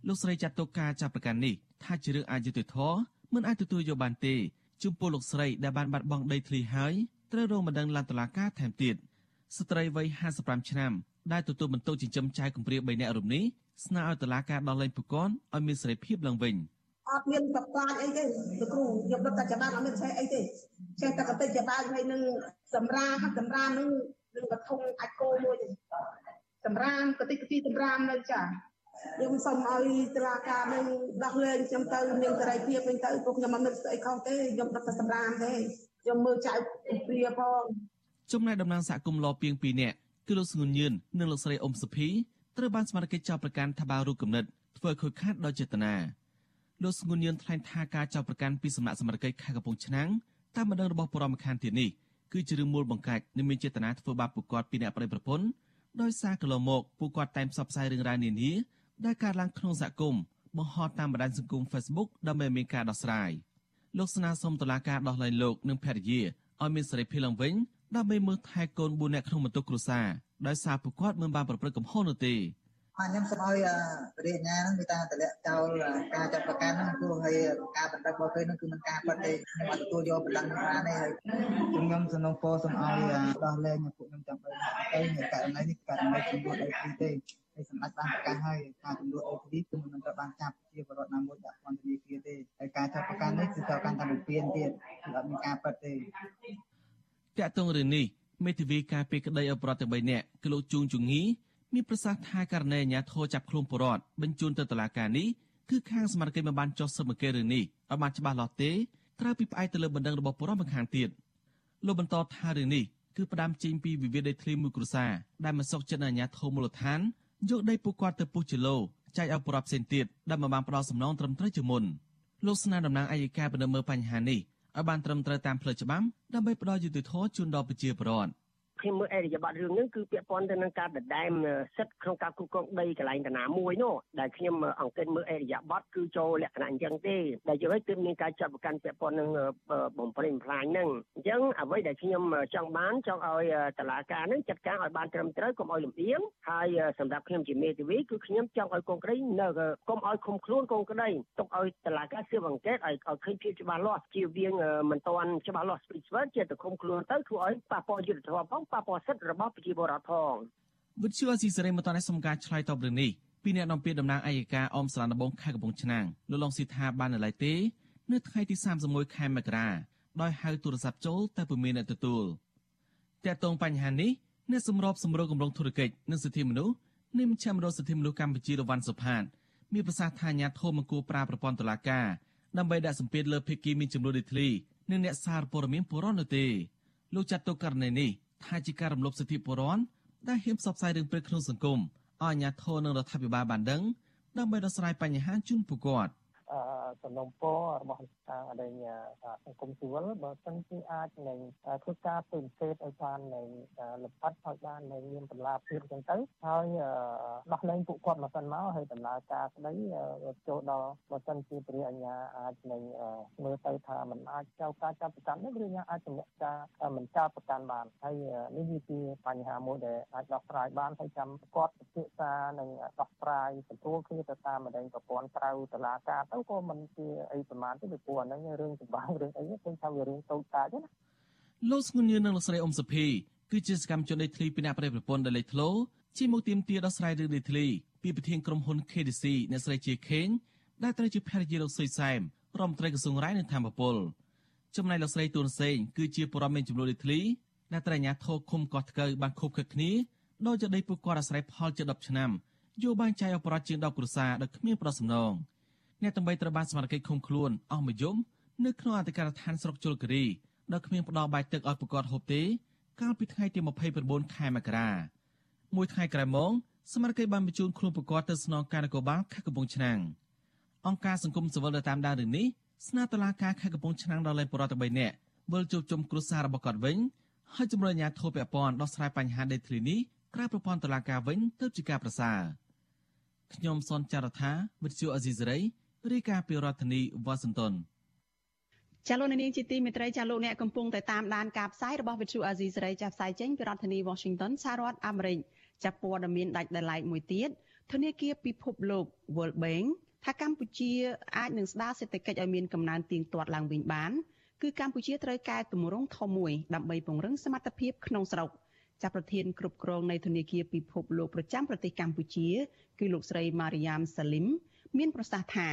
លោកស្រីចាត់ទុកការចាប់ប្រកាន់នេះថាជារឿងអយុត្តិធម៌មិនអាចទទួលយកបានទេចំពោះលោកស្រីដែលបានបាត់បង់ដីធ្លីហើយត្រូវរងបណ្ដឹងឡើងតុលាការថែមទៀតស្ត្រីវ័យ55ឆ្នាំ ដែលទទួលបន្ទុកចិញ្ចឹមចៅកំព្រា3នាក់រូបនេះស្នើឲ្យតុលាការដោះលែងប្រកនឲ្យមានសេរីភាពឡើងវិញអត់មានប្រកាសអីទេលោកគ្រូយកដឹកតែច្បាប់អត់មានចេះអីទេចេះតែកតិចច្បាប់ហើយនឹងសម្រាហាត់សម្រានឹងនឹងកធុងអាចគោមួយទេសម្រាមកតិកទីសម្រាមនៅចាខ្ញុំសូមឲ្យតុលាការនឹងដោះលែងខ្ញុំទៅមានសេរីភាពវិញទៅពួកខ្ញុំអត់មានស្អីខុសទេខ្ញុំដឹកតែសម្រាមទេខ្ញុំមើលចៅព្រាផងចំណែកតំណាងសហគមន៍លពីង2នាក់ គឺលោកស្ងួនញឿននិងលោកស្រីអ៊ុំសុភីត្រូវបានស្មារតីចាប់ប្រកាន់ថាបារូបគំនិតធ្វើខូចខាតដោយចេតនាលោកស្ងួនញឿនថ្លែងថាការចាប់ប្រកាន់ពីសំណាក់សមាជិកខេត្តកំពង់ឆ្នាំងតាមបណ្ដឹងរបស់បរមខានទៀតនេះគឺជារឿងមូលបង្កាច់និងមានចេតនាធ្វើបាបពួកគាត់ពីអ្នកប្រិយប្រពន្ធដោយសារកន្លងមកពួកគាត់តែងផ្សព្វផ្សាយរឿងរ៉ាវនានាដែលកើតឡើងក្នុងសហគមន៍បង្ហោះតាមបណ្ដាញសង្គម Facebook ដើម្បីមានការដោះស្រាយលោកស្នើសុំតុលាការដោះលែងលោកនិងភរិយាឲ្យមានសេរីភាពឡើងវិញ ដើម្បីមើលថែកូន4នាក់ក្នុងបន្ទុកគ្រួសារដោយសារពួកគាត់មិនបានប្រព្រឹត្តកំហុសនោះទេខ្ញុំសូមឲ្យព្រះរាជអាជ្ញាហ្នឹងគឺថាតម្លាក់ចោលការចាត់ប្រកាន់ហ្នឹងគឺហើយការបណ្ដឹងរបស់គេហ្នឹងគឺមិនការពិតទេខ្ញុំអត់ទទួលយកបណ្ដឹងនឹងបានទេហើយខ្ញុំសំណូមពរសូមឲ្យដោះលែងពួកខ្ញុំចាំបីទៅនៅករណីនេះករណីជំនួសអីទេហើយសម្ដេចបានប្រកាសហើយការជំនួសអីទីគឺមិនត្រូវបានចាប់ជាបរិវត្តណាមួយដាក់ពន្ធនាគារទេហើយការចាប់ប្រកាន់នេះគឺត្រូវកាន់តែបំពេញទៀតគឺអត់មានការពិតទេ តាក់ទងរឿងនេះមេធាវីការពីក្តីអបរដ្ឋទាំង3នាក់គឺលោកជួងជងីមានប្រសាសន៍ថាករណីអាញាធរចាប់ខ្លួនបរដ្ឋបញ្ជូនទៅតុលាការនេះគឺខាងសមាជិកមិនបានចុះស៊ើបអង្កេតរឿងនេះឲ្យបានច្បាស់លាស់ទេក្រៅពីផ្អែកទៅលើបណ្ដឹងរបស់បរដ្ឋម្ខាងទៀតលោកបន្តថារឿងនេះគឺផ្ដើមចេញពីវិវាទដីធ្លីមួយគ្រួសារដែលមិនសុខចិត្តអាញាធរមូលដ្ឋានយកដីពួកគាត់ទៅពុះជាឡូចែកឲ្យបរដ្ឋផ្សេងទៀតដែលមិនបានផ្ដល់សំណងត្រឹមត្រូវជាមុនលោកស្នើតំណាងអัยការបណ្ដឹងមើលបញ្ហានេះ ឲ្យបានត្រឹមត្រូវតាមផ្លូវច្បាប់ដើម្បីផ្ដល់យុត្តិធម៌ជូនដល់ប្រជាពលរដ្ឋ ខ្ញុំមើលអរិយាប័ត្ររឿងនេះគឺពាក់ព័ន្ធទៅនឹងការដដែលសិទ្ធិក្នុងការគ្រប់គ្រងដីកន្លែងតាណាមួយនោះដែលខ្ញុំអង្កេតមើលអរិយាប័ត្រគឺចូលលក្ខណៈអញ្ចឹងទេដែលយកឲ្យទើបមានការចាត់ប្រកាន់ពាក់ព័ន្ធនឹងបំពេញបំផ្លាញហ្នឹងអញ្ចឹងអ្វីដែលខ្ញុំចង់បានចង់ឲ្យតឡាការនេះចាត់ការឲ្យបានត្រឹមត្រូវកុំឲ្យលំអៀងហើយសម្រាប់ខ្ញុំជាមេធាវីគឺខ្ញុំចង់ឲ្យកូនក្រីនៅកុំឲ្យឃុំខ្លួនកូនក្រីទុកឲ្យតឡាការស៊ើបអង្កេតឲ្យឲ្យឃើញភាពច្បាស់លាស់ជាវៀងមិនទាន់ច្បាស់លាស់ស្ពីស្វិតជាទៅឃុំខ្លួនទៅធ្វើឲ្យប៉ះពាល់យុត្តិធម៌ផងប៉ះពាល់សិទ្ធិរបស់ប្រជាពលរដ្ឋផងវិទ្យុអស៊ីសេរីមិនតនេះសំការឆ្លើយតបរឿងនេះពីអ្នកនាំពាក្យតំណាងអัยការអមស្រានដំបងខេត្តកំពង់ឆ្នាំងលោកឡុងស៊ីថាបាននៅឡើយទេ នៅថ្ងៃទី31ខែមករាដោយហៅទូរស័ព្ទចូលតែពុំមានអ្នកទទួលតើតងបញ្ហានេះអ្នកសម្របសម្រួលគម្រោងធុរកិច្ចនិងសិទ្ធិមនុស្សនៃមជ្ឈមណ្ឌលសិទ្ធិមនុស្សកម្ពុជារវ៉ាន់សុផាតមានប្រសាសន៍ថាអាញាធមង្គលប្រាប្រព័ន្ធតុលាការដើម្បីដាក់សម្ពាធលើភេកីមានចំនួនដីធ្លីនិងអ្នកសារព័ត៌មានបុរដ្ឋនោះទេលោកចាត់ទុកករណីនេះ ថាជាការរំលោភសិទ្ធិពលរដ្ឋដែលហ៊ានផ្សព្វផ្សាយរឿងព្រឹកក្នុងសង្គមឲ្យអាជ្ញាធរនិងរដ្ឋាភិបាលបានដឹងដើម្បីដោះស្រាយបញ្ហាជូនពួកគាត់ សំណុំពររបស់ការដែលសង្គមស៊ីវិលបើសិនជាអាចនឹងធ្វើការពិសេសឲ្យបាននឹងលំអិតឲ្យបាននឹងមានតម្លាភាពអញ្ចឹងទៅហើយដោះលែងពួកគាត់មកសិនមកហើយដំណើរការស្ដីចូលដល់បើសិនជាព្រះអញ្ញាអាចនឹងមើលទៅថាมันអាចចៅការចាប់ប្រកាន់នេះឬអាចទម្លាក់ការមិនចោតប្រកាន់បានហើយនេះវាជាបញ្ហាមួយដែលអាចដោះស្រាយបានហើយចាំគាត់ពិភាក្សានិងដោះស្រាយទទួលគ្នាទៅតាមម្ដងប្រព័ន្ធក្រៅតឡាការទៅក៏មិនជាអីប្រមាណទេពីព្រោះអាហ្នឹងរឿងចម្បាំងរឿងអីឃើញថាវារឿងតូចតាចណាលោកស្ងួនញឿននិងលោកស្រីអ៊ុំសុភីគឺជាសកម្មជនដេតធ្លីពីអ្នកប្រតិប្រពន្ធដែលលេចធ្លោជាមកទៀមទាដោះស្រាយរឿងដេតធ្លីពីប្រធានក្រុមហ៊ុន KDC អ្នកស្រីជាខេងដែលត្រូវជាភរិយាលោកសុយសែមរដ្ឋមន្ត្រីក្រសួងរាយនិងធម្មពលចំណែកលោកស្រីទួនសេងគឺជាបរិមាណចំនួនលេតធ្លីដែលត្រូវអាជ្ញាធរឃុំកោះថ្កូវបានខុបខិតគ្នាដោយចដីពួកគាត់អាស្រ័យផលជា10ឆ្នាំយកបានចែកអបរតជាង10គ្រួសារដោយគ្មានប្រសំណង អ្នកតំបីត្រូវបានសមត្ថកិច្ចឃុំខ្លួនអស់មួយយំនៅក្នុងអធិការដ្ឋានស្រុកជលគិរីដោយគ្មានផ្ដល់បាយទឹកឲ្យពួកគាត់ហូបទេកាលពីថ្ងៃទី29ខែមករាមួយថ្ងៃក្រោយមកសមត្ថកិច្ចបានបញ្ជូនខ្លួនពួកគាត់ទៅស្នងការនគរបាលខេត្តកំពង់ឆ្នាំងអង្គការសង្គមស៊ីវិលដែលតាមដានរឿងនេះស្នើតុលាការខេត្តកំពង់ឆ្នាំងដល់លេខបរិបទ3នាក់វិលជួបជុំគ្រួសាររបស់គាត់វិញហើយជំរុញអាជ្ញាធរពាក់ព័ន្ធដោះស្រាយបញ្ហាដេតធ្លីនេះក្រៅប្រព័ន្ធតុលាការវិញទើបជាការប្រសើរខ្ញុំសនចាររថាវិទ្យុអេស៊ីសេរី រាយការណ៍ពីរដ្ឋធានីវ៉ាស៊ីនតោនចាលោកនាងជាទីមេត្រីចាលោកអ្នកកំពុងតែតាមដានការផ្សាយរបស់វិទ្យុអាស៊ីសេរីចាផ្សាយចេញពីរដ្ឋធានី Washington សហរដ្ឋអាមេរិកចាព័ត៌មានដាច់ដライមួយទៀតធនាគារពិភពលោក World Bank ថាកម្ពុជាអាចនឹងស្ដារសេដ្ឋកិច្ចឲ្យមានកំណើនទៀងទាត់ឡើងវិញបានគឺកម្ពុជាត្រូវកែតម្រង់ធំមួយដើម្បីពង្រឹងសមត្ថភាពក្នុងស្រុកចាប់ប្រធានគ្រប់គ្រងនៃធនាគារពិភពលោកប្រចាំប្រទេសកម្ពុជា គឺលោកស្រីម៉ារីយ៉ា មសាលីមមានប្រសាសន៍ថា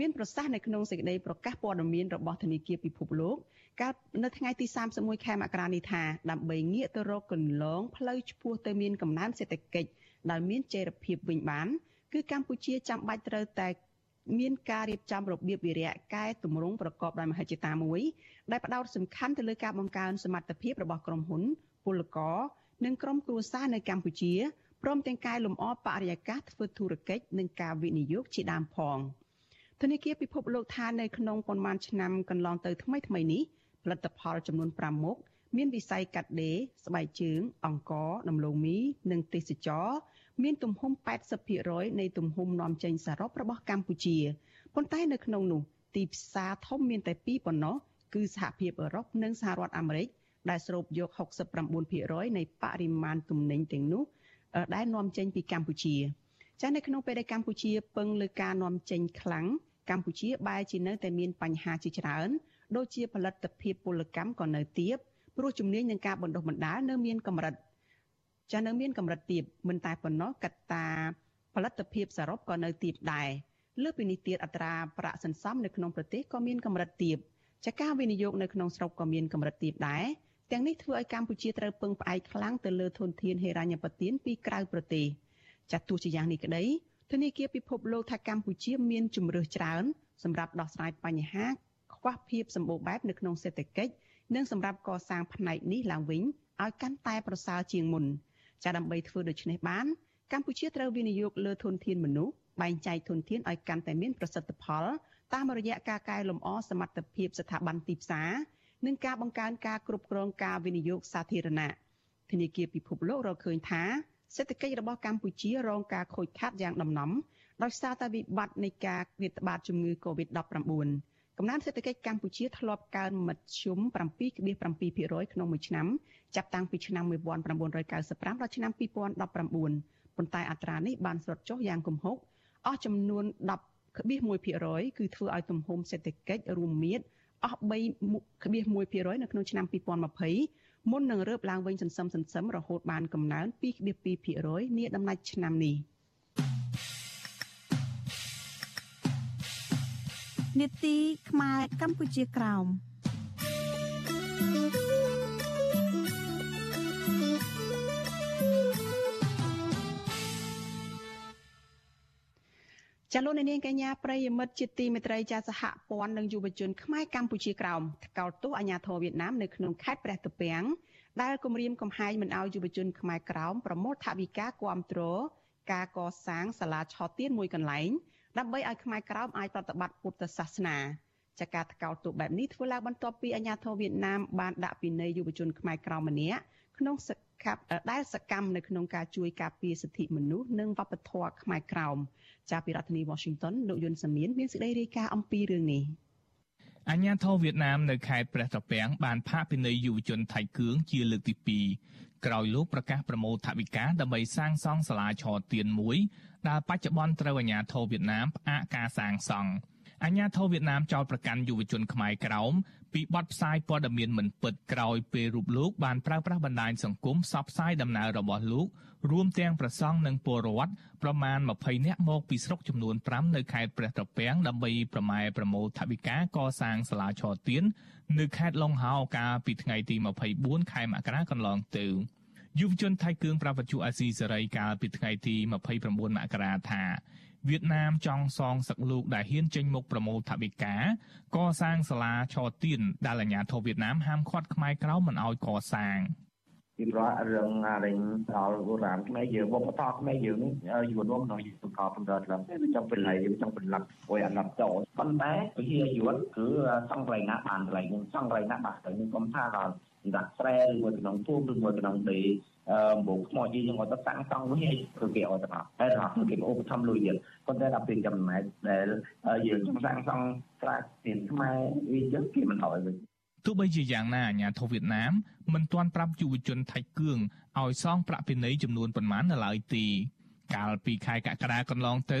មានប្រសាសន៍នៅក្នុងសេចក្តីប្រកាសព័ត៌មានរបស់ធនាគារពិភពលោកកាលនៅថ្ងៃទី31ខែមករានេះថាដើម្បីងាកទៅរកគន្លងផ្លូវឆ្ពោះទៅមានកំណើនសេដ្ឋកិច្ចដែលមានចីរភាពវិញបាន គឺកម្ពុជាចាំបាច់ត្រូវតែមានការរៀបចំរបៀបវិរៈកែតម្រង់ប្រកបដោយមហិច្ឆតាមួយដែលផ្ដោតសំខាន់ទៅលើការបង្កើនសមត្ថភាពរបស់ក្រុមហ៊ុនពលករនិងក្រុមគ្រួសារនៅកម្ពុជា ព្រមទាំងកែលម្អបរិយាកាសធ្វើធុរកិច្ចនិងការវិនិយោគជាដើមផងធនាគារពិភពលោកថានៅក្នុងប៉ុន្មានឆ្នាំកន្លងទៅថ្មីថ្មីនេះផលិតផលចំនួន5មុខមានវិស័យកាត់ដេរស្បែកជើង អង្ករដំឡូងមី និងទេសចរមានទំហំ80%នៃទំហំនាំចេញសរុបរបស់កម្ពុជាប៉ុន្តែនៅក្នុងនោះទីផ្សារធំមានតែពីរប៉ុណ្ណោះគឺសហភាពអឺរ៉ុបនិងសហរដ្ឋអាមេរិកដែលស្រូបយក69%នៃបរិមាណទំនិញទាំងនោះ ដែលនាំចេញពីកម្ពុជាចានៅក្នុងពេលដែលកម្ពុជាពឹងលើការនាំចេញខ្លាំងកម្ពុជាបែរជានៅតែមានបញ្ហាជាច្រើនដូចជាផលិតភាពពលកម្មក៏នៅទាបព្រោះជំនាញនឹងការបណ្ដុះបណ្ដាលនៅមានកម្រិតចានៅមានកម្រិតទាបមិនតែប៉ុណ្ណោះកត្តាផលិតភាពសរុបក៏នៅទាបដែរលើពីនេះទៀតអត្រាប្រាក់សន្សំនៅក្នុងប្រទេសក៏មានកម្រិតទាបចាការវិនិយោគនៅក្នុងស្រុកក៏មានកម្រិតទាបដែរ ទាំងនេះធ្វើឲ្យកម្ពុជាត្រូវពឹងផ្អែកខ្លាំងទៅលើធនធានហិរញ្ញប្បទានពីក្រៅប្រទេសចាត់ទោះជាយ៉ាងនេះក្តីធនាគារពិភពលោកថាកម្ពុជាមានជំរើសច្រើនសម្រាប់ដោះស្រាយបញ្ហាខ្វះភាពសម្បូរបែបនៅក្នុងសេដ្ឋកិច្ចនិងសម្រាប់កសាងផ្នែកនេះឡើងវិញឲ្យកាន់តែប្រសើរជាងមុនចាដើម្បីធ្វើដូច្នេះបាន កម្ពុជាត្រូវវិនិយោគលើធនធានមនុស្សបែងចែកធនធានឲ្យកាន់តែមានប្រសិទ្ធផលតាមរយៈការកែលម្អសមត្ថភាពស្ថាប័នទីផ្សារ និងការបង្កើនការគ្រប់គ្រងការវិនិយោគសាធារណៈធនាគារពិភពលោករកឃើញថាសេដ្ឋកិច្ចរបស់កម្ពុជារងការខូចខាតយ៉ាងដំណំដោយសារតែវិបត្តិនៃការរាតត្បាតជំងឺ Covid-19 កំណើនសេដ្ឋកិច្ចកម្ពុជាធ្លាប់កើនមធ្យម7.7%ក្នុងមួយឆ្នាំចាប់តាំងពីឆ្នាំ1995ដល់ឆ្នាំ2019ប៉ុន្តែអត្រានេះបានស្រុតចុះយ៉ាងគំហុកអស់ចំនួន10.1%គឺធ្វើឲ្យទំហំសេដ្ឋកិច្ចរួមមាត្រ អស់3.1%នៅក្នុងឆ្នាំ2020មុននឹងរើបឡើងវិញសន្សឹមសន្សឹមរហូតបានកំណើន2.2%នាដំណាច់ឆ្នាំនេះនេតិខ្មែរកម្ពុជាក្រោម ចាលោកនាងកញ្ញាប្រិយមិត្តជាទីមេត្រីចាសហព័ន្ធនិងយុវជនខ្មែរកម្ពុជាក្រោមថ្កោលទោសអាញាធរវៀតណាមនៅក្នុងខេត្តព្រះទុពាំងដែលគម្រាមកំហែងមិនអោយយុវជនខ្មែរក្រោមប្រមូលថវិកាគាំទ្រការកសាងសាលាឆទានមួយកន្លែងដើម្បីឲ្យខ្មែរក្រោមអាចប្រតិបត្តិពុទ្ធសាសនាចាការថ្កោលទោសបែបនេះធ្វើឡើងបន្ទាប់ពីអាញាធរវៀតណាមបានដាក់ពិន័យយុវជនខ្មែរក្រោមម្នាក់ក្នុង សកម្មដែលសកម្មនៅក្នុងការជួយការពារសិទ្ធិមនុស្សនិងវប្បធម៌ខ្មែរក្រោមចាប់ពីរដ្ឋធានី Washington លោកយុនសាមៀនមានសេចក្តីរាយការណ៍អំពីរឿងនេះអាញាធរវៀតណាមនៅខេត្តព្រះត្រពាំងបានផាកពិន័យយុវជនថៃគឿងជាលើកទី2ក្រោយលោកប្រកាសប្រមូលថវិកាដើម្បីសាងសង់សាលាឆទៀនមួយដែលបច្ចុប្បន្នត្រូវអាញាធរវៀតណាមផ្អាកការសាងសង់ អាញាធរវៀតណាមចោទប្រកាន់យុវជនខ្មែរក្រោមពីបទផ្សាយព័ត៌មានមិនពិតក្រោយពេលរូបលោកបានប្រើប្រាស់បណ្ដាញសង្គមផ្សព្វផ្សាយដំណើររបស់លោករួមទាំងប្រសង់និងពលរដ្ឋប្រមាណ20នាក់មកពីស្រុកចំនួន5នៅខេត្តព្រះត្រពាំងដើម្បីប្រម៉ែប្រមូលថវិកាកសាងសាលាឆទៀននៅខេត្តឡុងហោកាលពីថ្ងៃទី24ខែមករាកន្លងទៅ យុវជនថៃគឿងប្រវត្តិអាស៊ីសេរីកាលពីថ្ងៃទី29មករាថាវៀតណាមចង់សងសឹកលោកដែលហ៊ានចេញមុខប្រមូលថវិកាកសាងសាលាឆទៀនដែលអាជ្ញាធរវៀតណាមហាមឃាត់ខ្មែរក្រៅមិនឲ្យកសាងពីព្រោះរឿងរែងដល់បុរាណខ្មែរយើងវប្បធម៌ខ្មែរយើងនេះយួនរួមនៅបង្កបង្កើតឡើងវាចង់បន្លៃវាចង់បន្លាប់អុយអាណត្តិចោលប៉ុន្តែវិជាយួនគឺសង្កន្លែងណាបានកន្លែងហ្នឹងសង្កន្លែងណាបាទតែខ្ញុំកុំថាដល់ ដាក់ស្រែឬមួយក្នុងភូមិឬមួយក្នុងដីអឺបងថ្មយយើងអត់ទៅសាំងសង់វិញគឺគេអត់ទៅតែដល់គេឧបត្ថម្ភលុយទៀតប៉ុន្តែដល់ពេលចំណែកដែលយើងចង់សាំងសង់ស្រែទៀនខ្មែរវាចឹងគេមិនឲ្យវិញទោះបីជាយ៉ាងណាអាញាធិបតេយ្យវៀតណាមមិនទាន់ប្រាប់យុវជនថៃគឿងឲ្យសងប្រាក់ពិន័យចំនួនប៉ុន្មាននៅឡើយទេ កាលពីខែកក្កដាកន្លងទៅ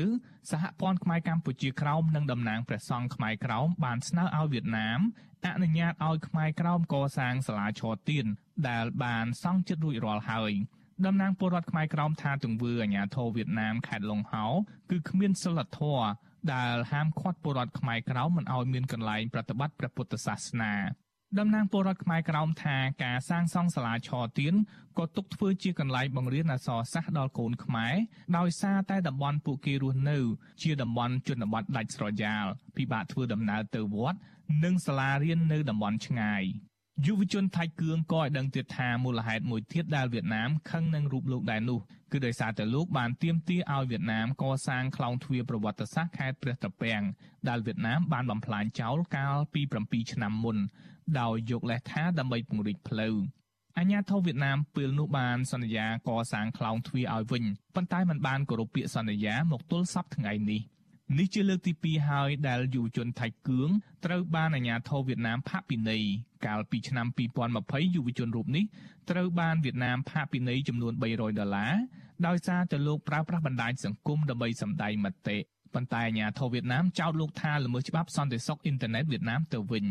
សហព័ន្ធខ្មែរកម្ពុជាក្រោមនិងតំណាងព្រះសង្ឃខ្មែរក្រោមបានស្នើឲ្យវៀតណាមអនុញ្ញាតឲ្យខ្មែរក្រោមកសាងសាលាឆទៀនដែលបានសង់ជិតរួចរាល់ហើយតំណាងពលរដ្ឋខ្មែរក្រោមថាទង្វើអាញាធរវៀតណាមខេត្តឡុងហោគឺគ្មានសិលធម៌ដែលហាមឃាត់ពលរដ្ឋខ្មែរក្រោមមិនឲ្យមានកន្លែងប្រតិបត្តិព្រះពុទ្ធសាសនា តំណាងពលរដ្ឋខ្មែរក្រោមថាការសាងសង់សាលាឆទៀនក៏ទុកធ្វើជាកន្លែងបង្រៀនអក្សរសាស្ត្រដល់កូនខ្មែរដោយសារតែតំបន់ពួកគេរស់នៅ ជាតំបន់ជនបទដាច់ស្រយាលពិបាកធ្វើដំណើរទៅវត្ត និងសាលារៀននៅតំបន់ឆ្ងាយយុវជនថៃគឿងក៏ឲ្យដឹងទៀតថាមូលហេតុមួយទៀតដែលវៀតណាមខឹងនឹងរូបលោកដែរនោះគឺដោយសារតែលោកបានទាមទារឲ្យវៀតណាមកសាងខ្លោងទ្វារប្រវត្តិសាស្ត្រខេត្តព្រះត្រពាំងដែលវៀតណាមបានបំផ្លាញចោលកាលពី7ឆ្នាំមុន ដោយយកលេសថាដើម្បីពង្រីកផ្លូវអាញាធិបតេយ្យវៀតណាមពេលនោះបានសន្យាកសាងខ្លោងទ្វារឲ្យវិញប៉ុន្តែมันបានគោរពពាក្យសន្យាមកទល់សប្តាហ៍ថ្ងៃនេះនេះជាលើកទី2ហើយដែលយុវជនថៃគឿងត្រូវបានអាញាធិបតេយ្យវៀតណាមផាកពិន័យកាលពីឆ្នាំ2020យុវជនរូបនេះត្រូវបានវៀតណាមផាកពិន័យចំនួន300ដុល្លារដោយសារតែលោកប្រើប្រាស់បណ្ដាញសង្គមដើម្បីសម្ដែងមតិប៉ុន្តែអាញាធិបតេយ្យវៀតណាមចោទលោកថាល្មើសច្បាប់សន្តិសុខអ៊ីនធឺណិតវៀតណាមទៅវិញ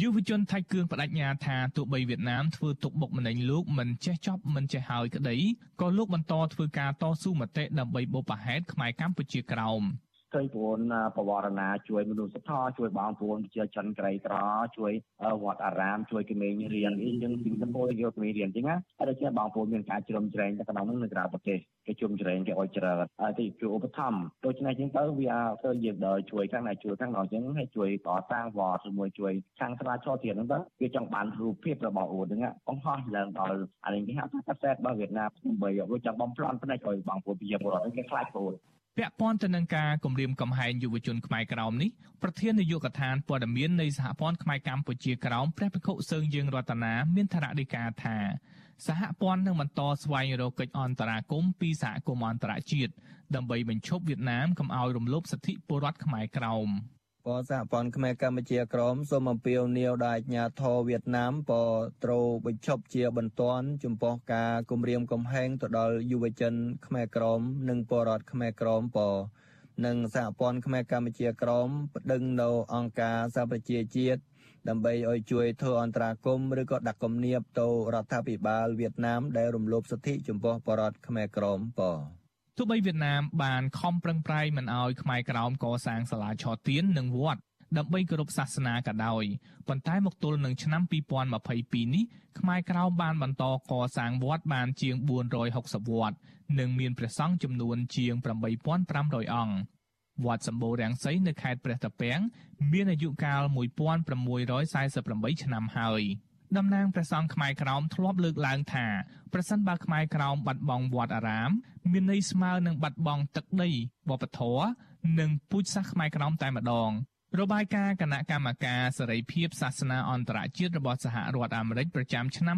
យុវជនថៃគឿងបដិញ្ញាថាទោះបីវៀតណាមធ្វើទុកបុកម្នេញលោកមិនចេះចប់មិនចេះហើយក្តីក៏លោកបន្តធ្វើការតស៊ូមតិដើម្បីបុព្វហេតុខ្មែរកម្ពុជាក្រោម ឃើញប្អូនបវរណាជួយមនុស្សធម៌ជួយបងប្អូនជាចិនក្រីក្រជួយវត្តអារាមជួយក្មេងរៀនអីយើងពីសម្បូរយកក្មេងរៀនអញ្ចឹងណាហើយដូចជាបងប្អូនមានការជ្រោមជ្រែងទៅក្នុងនឹងនៅក្រៅប្រទេសគេជុំជ្រែងគេអោយច្រើនហើយទីជួយឧបត្ថម្ភដូច្នេះអញ្ចឹងទៅវាទៅយើងដល់ជួយខាងណាជួយខាងនោះអញ្ចឹងហើយជួយកសាងវត្តជាមួយជួយខាងស្រាឈរទៀតហ្នឹងទៅវាចង់បានរូបភាពរបស់អូនហ្នឹងបង្ហោះឡើងដល់អានេះគេហៅថាកាសែតរបស់វៀតណាមដើម្បីវាចង់បំផ្លន់ផ្នែកឲ្យបងប្អូនប្រជាពលរដ្ឋគេខ្លាចប្អូន ពាក់ព័ន្ធទៅនឹងការគម្រាមកំហែងយុវជនខ្មែរក្រោមនេះប្រធាននាយកដ្ឋានព័ត៌មាននៃសហព័ន្ធខ្មែរកម្ពុជាក្រោមព្រះភិក្ខុសើងយើងរតនាមានថ្នាក់ដឹកការថាសហព័ន្ធនឹងបន្តស្វែងរកកិច្ចអន្តរាគមន៍ពីសហគមន៍អន្តរជាតិដើម្បីបញ្ឈប់វៀតណាមកុំឲ្យរំលោភសិទ្ធិពលរដ្ឋខ្មែរក្រោម។ ពសហព័ន្ធខ្មែរកម្ពុជាក្រមសូមអំពាវនាវដល់អាជ្ញាធរវៀតណាមពត្រូវបញ្ឈប់ជាបន្ទាន់ចំពោះការគំរាមកំហែងទៅដល់យុវជនខ្មែរក្រមនិងពលរដ្ឋខ្មែរក្រមពនិងសហព័ន្ធខ្មែរកម្ពុជាក្រមប្តឹងនៅអង្គការសហប្រជាជាតិដើម្បីឲ្យជួយធ្វើអន្តរាគមន៍ឬក៏ដាក់គំនាបទៅរដ្ឋាភិបាលវៀតណាមដែលរំលោភសិទ្ធិចំពោះបរតខ្មែរក្រមព ទោះបីវៀតណាមបានខំប្រឹងប្រែងមិនឲ្យខ្មែរក្រោមកសាងសាលាឆទៀននិងវត្តដើម្បីគោរពសាសនាក៏ដោយប៉ុន្តែមកទល់នឹងឆ្នាំ2022នេះខ្មែរក្រោមបានបន្តកសាងវត្តបានជាង460វត្តនិងមានព្រះសង្ឃចំនួនជាង8500អង្គវត្តសម្បូររាំងសីនៅខេត្តព្រះតាពាំងមានអាយុកាល1648ឆ្នាំហើយ។ តំណាងព្រះសង្ឃខ្មែរក្រោមធ្លាប់លើកឡើងថាប្រសិនបើខ្មែរក្រោមបាត់បង់វត្តអារាម មានន័យស្មើនឹងបាត់បង់ទឹកដីវប្បធម៌និងពូជសាសន៍ខ្មែរក្រោមតែម្ដងរបាយការណ៍គណៈកម្មការសេរីភាពសាសនាអន្តរជាតិរបស់សហរដ្ឋអាមេរិកប្រចាំឆ្នាំ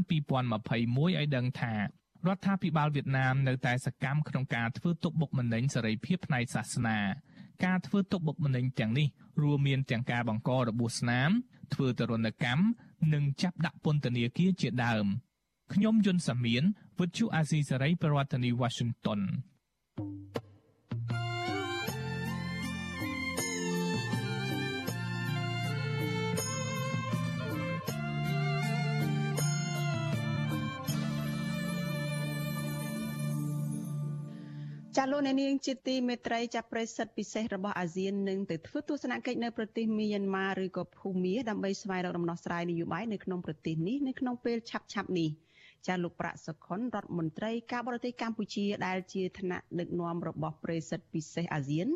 2021ឲ្យដឹងថារដ្ឋាភិបាលវៀតណាមនៅតែសកម្មក្នុងការធ្វើទុកបុកម្នេញសេរីភាពផ្នែកសាសនា ការធ្វើទុកបុកម្នេញទាំងនេះរួមមានទាំងការបង្ករបួសស្នាមធ្វើទរណកម្ម និងចាប់ដាក់ពន្ធនាគារជាដើមខ្ញុំយុនសាមៀនវិទ្យុអាស៊ីសេរីប្រធានាធិបតី Washington ចាលោកអ្នកនាងជាទីមេត្រីចាប់ប្រិសិទ្ធពិសេសរបស់អាស៊ាននឹងទៅធ្វើទស្សនកិច្ចនៅប្រទេសមីយ៉ាន់ម៉ាឬក៏ភូមាដើម្បីស្វែងរកដំណោះស្រាយនយោបាយនៅក្នុងប្រទេសនេះនៅក្នុងពេលឆាប់ឆាប់នេះចាលោកប្រាក់សុខុនរដ្ឋមន្ត្រីការបរទេសកម្ពុជាដែលជាថ្នាក់ដឹកនាំរបស់ប្រិសិទ្ធពិសេសអាស៊ាន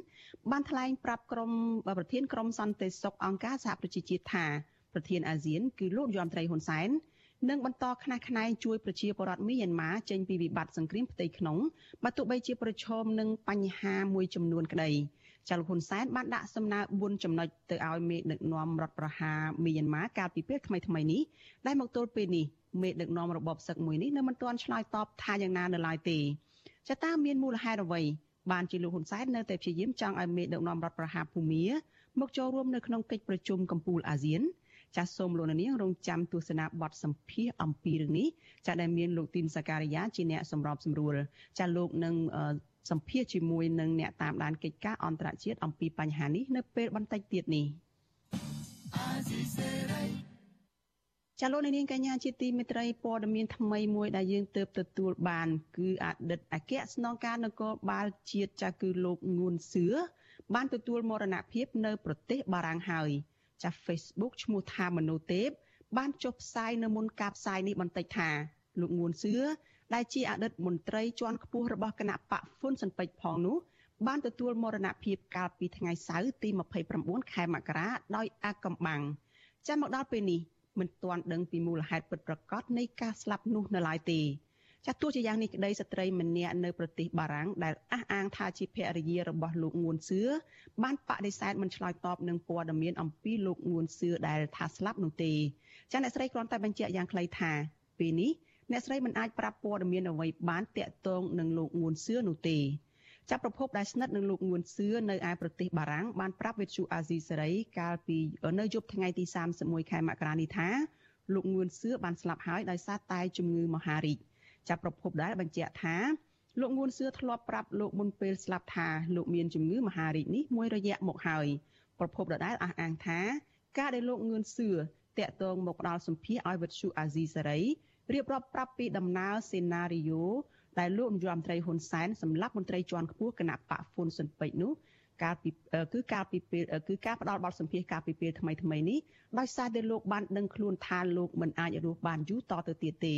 បានថ្លែងប្រាប់ក្រុមប្រធានក្រុមសន្តិសុខអង្គការសហប្រជាជាតិថាប្រធានអាស៊ានគឺលោកយមត្រីហ៊ុនសែន និងបន្តខ្នះខ្នែងជួយប្រជាពលរដ្ឋមីយ៉ាន់ម៉ាចេញពីវិបត្តិសង្គ្រាមផ្ទៃក្នុងបើទោះបីជាប្រឈមនឹងបញ្ហាមួយចំនួនក្តីចាលោកហ៊ុនសែនបានដាក់សំណើ4ចំណុចទៅឲ្យមេដឹកនាំរដ្ឋប្រហារមីយ៉ាន់ម៉ាកាលពីពេលថ្មីៗនេះដែលមកទល់ពេលនេះមេដឹកនាំរបបសឹកមួយនេះនៅមិនទាន់ឆ្លើយតបថាយ៉ាងណានៅឡើយទេចាតើមានមូលហេតុអ្វីបានជាលោកហ៊ុនសែននៅតែព្យាយាមចង់ឲ្យមេដឹកនាំរដ្ឋប្រហារភូមាមកចូលរួមនៅក្នុងកិច្ចប្រជុំកំពូលអាស៊ាន ចាសសូមលោកនាងរងចាំទស្សនាបទសម្ភាសអំពីរឿងនេះចាសដែលមានលោកទីនសការីយ៉ាជាអ្នកសម្របសម្រួលចាសលោកនឹងសម្ភាសជាមួយនឹងអ្នកតាមដានកិច្ចការអន្តរជាតិអំពីបញ្ហានេះនៅពេលបន្តិចទៀតនេះចាលោកនាងកញ្ញាជាទីមេត្រីព័ត៌មានថ្មីមួយដែលយើងទើបទទួលបាន គឺអតីតអគ្គស្នងការនគរបាលជាតិចាគឺលោកងួនសឿបានទទួលមរណភាពនៅប្រទេសបារាំងហើយ ចាស់ Facebook ឈ្មោះថាមនោទេពបានចុះផ្សាយនៅមុនការផ្សាយនេះបន្តិចថាលោកងួនសឿដែលជាអតីតមន្ត្រីជាន់ខ្ពស់របស់គណៈបកហ៊ុនស៊ិនពេជ្រផងនោះបានទទួលមរណភាពកាលពីថ្ងៃសៅរ៍ទី29ខែមករាដោយអាកំបាំងចាំមកដល់ពេលនេះមិនទាន់ដឹងពីមូលហេតុពិតប្រាកដនៃការស្លាប់នោះនៅឡើយទេ ចាទោះជាយ៉ាងនេះក្តីស្ត្រីម្នាក់នៅប្រទេសបារាំងដែលអះអាងថាជាភរិយារបស់លោកងួនសឿបានបដិសេធមិនឆ្លើយតបនឹងព័ត៌មានអំពីលោកងួនសឿដែលថាស្លាប់នោះទេចាអ្នកស្រីគ្រាន់តែបញ្ជាក់យ៉ាងខ្លីថាពេលនេះអ្នកស្រីមិនអាចប្រាប់ព័ត៌មានអ្វីបានតាក់ទងនឹងលោកងួនសឿនោះទេចាប់ប្រភពដែលស្និទ្ធនឹងលោកងួនសឿនៅឯប្រទេសបារាំងបានប្រាប់វិទ្យុអាស៊ីសេរីកាលពីនៅយប់ថ្ងៃទី31ខែមករានេះថាលោកងួនសឿបានស្លាប់ហើយដោយសារតែជំងឺមហារីក ចាប់ប្រភពដែលបញ្ជាក់ថាលោកងួនសឿធ្លាប់ប្រាប់លោកមុនពេលស្លាប់ថាលោកមានជំងឺមហារីកនេះមួយរយៈមកហើយប្រភពដដែលអះអាងថាការដែលលោកងឿនសឿតាក់ទងមកផ្ដាល់សម្ភារឲ្យវិទ្យុអាស៊ីសេរីរៀបរាប់ប្រាប់ពីដំណើរសេណារីយ៉ូដែលលោកនាយរដ្ឋមន្ត្រីហ៊ុនសែនសម្រាប់មន្ត្រីជាន់ខ្ពស់គណៈបកហ្វុនស៊ិនពេជ្រនោះកាលពីគឺកាលពីពេលគឺការផ្ដាល់បទសម្ភាសកាលពីពេលថ្មីថ្មីនេះដោយសារតែលោកបានដឹងខ្លួនថាលោកមិនអាចរស់បានយូរតទៅទៀតទេ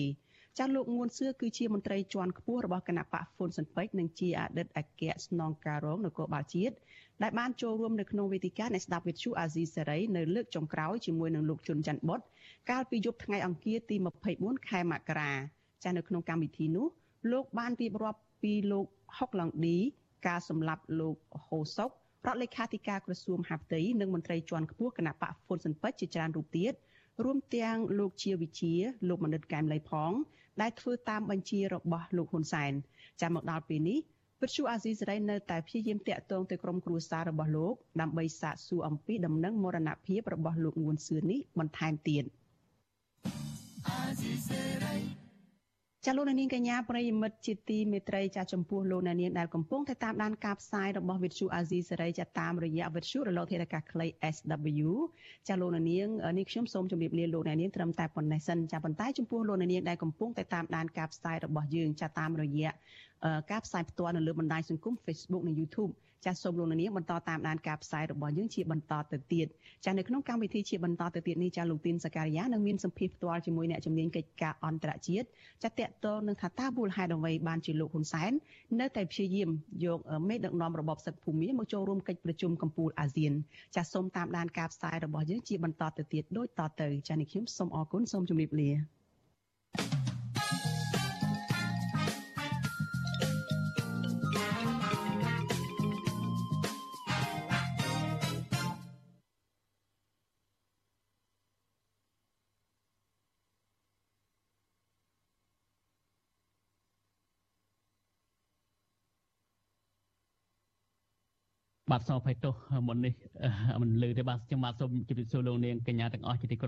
ចាស់លោកងួនសឿគឺជាមន្ត្រីជាន់ខ្ពស់របស់គណៈបកហ្វុនស៊ិនពេជ្រនិងជាអតីតអគ្គស្នងការរងនគរបាលជាតិដែលបានចូលរួមនៅក្នុងវេទិកានៃស្ដាប់វិទ្យុអាស៊ីសេរីនៅលើកចុងក្រោយជាមួយនឹងលោកជុនច័ន្ទបុតកាលពីយប់ថ្ងៃអង្គារទី24ខែមករាចាស់នៅក្នុងកម្មវិធីនោះលោកបានរៀបរាប់ពីលោកហុកឡង់ឌីការសម្លាប់លោកហូសុករដ្ឋលេខាធិការក្រសួងហាផ្ទៃនិងមន្ត្រីជាន់ខ្ពស់គណៈបកហ្វុនស៊ិនពេជ្រជាច្រើនរូបទៀតរួមទាំងលោកជាវិជាលោកមនិតកែមលីផង ដែលធ្វើតាមបញ្ជារបស់លោកហ៊ុនសែនចាំមកដល់ពេលនេះវិទ្យុអាស៊ីសេរីនៅតែព្យាយាមតាក់ទងទៅក្រុមគ្រួសាររបស់លោកដើម្បីសាកសួរអំពីដំណឹងមរណភាពរបស់លោកងួនសឿននេះបន្ថែមទៀតអាស៊ីសេរី ចាលោកនាងកញ្ញាប្រិយមិត្តជាទីមេត្រីចាចំពោះលោកនាងដែលកំពុងតែតាមដានការផ្សាយរបស់វិទ្យុអាស៊ីសេរីចាតាមរយៈវិទ្យុរលកធារកាសខ្លី SW ចាលោកនាងនេះខ្ញុំសូមជម្រាបលាលោកនាងត្រឹមតែប៉ុណ្ណេះសិនចាប៉ុន្តែចំពោះលោកនាងដែលកំពុងតែតាមដានការផ្សាយរបស់យើងចាតាមរយៈការផ្សាយផ្ទាល់នៅលើបណ្ដាញសង្គម Facebook និង YouTube ចាសសូមលោកនាងបន្តតាមដានការផ្សាយរបស់យើងជាបន្តទៅទៀតចាសនៅក្នុងកម្មវិធីជាបន្តទៅទៀតនេះចាសលោកទីនសការីយ៉ានឹងមានសម្ភារផ្ទាល់ជាមួយអ្នកជំនាញកិច្ចការអន្តរជាតិចាសតកតងនឹងថាតើមូលហេតុអ្វីបានជាលោកហ៊ុនសែននៅតែព្យាយាមយកមេដឹកនាំរបបសឹកភូមិមកចូលរួមកិច្ចប្រជុំកំពូលអាស៊ានចាសសូមតាមដានការផ្សាយរបស់យើងជាបន្តទៅទៀតដូចតទៅចាសនេះខ្ញុំសូមអរគុណសូមជម្រាបលា thank you ា បាទសូមអភ័យទោសមុននេះមិនលឺទេបាទខ្ញុំបាទសូមជម្រាបសួរលោកនាងកញ្ញាទាំងអស់ជាទីគោរព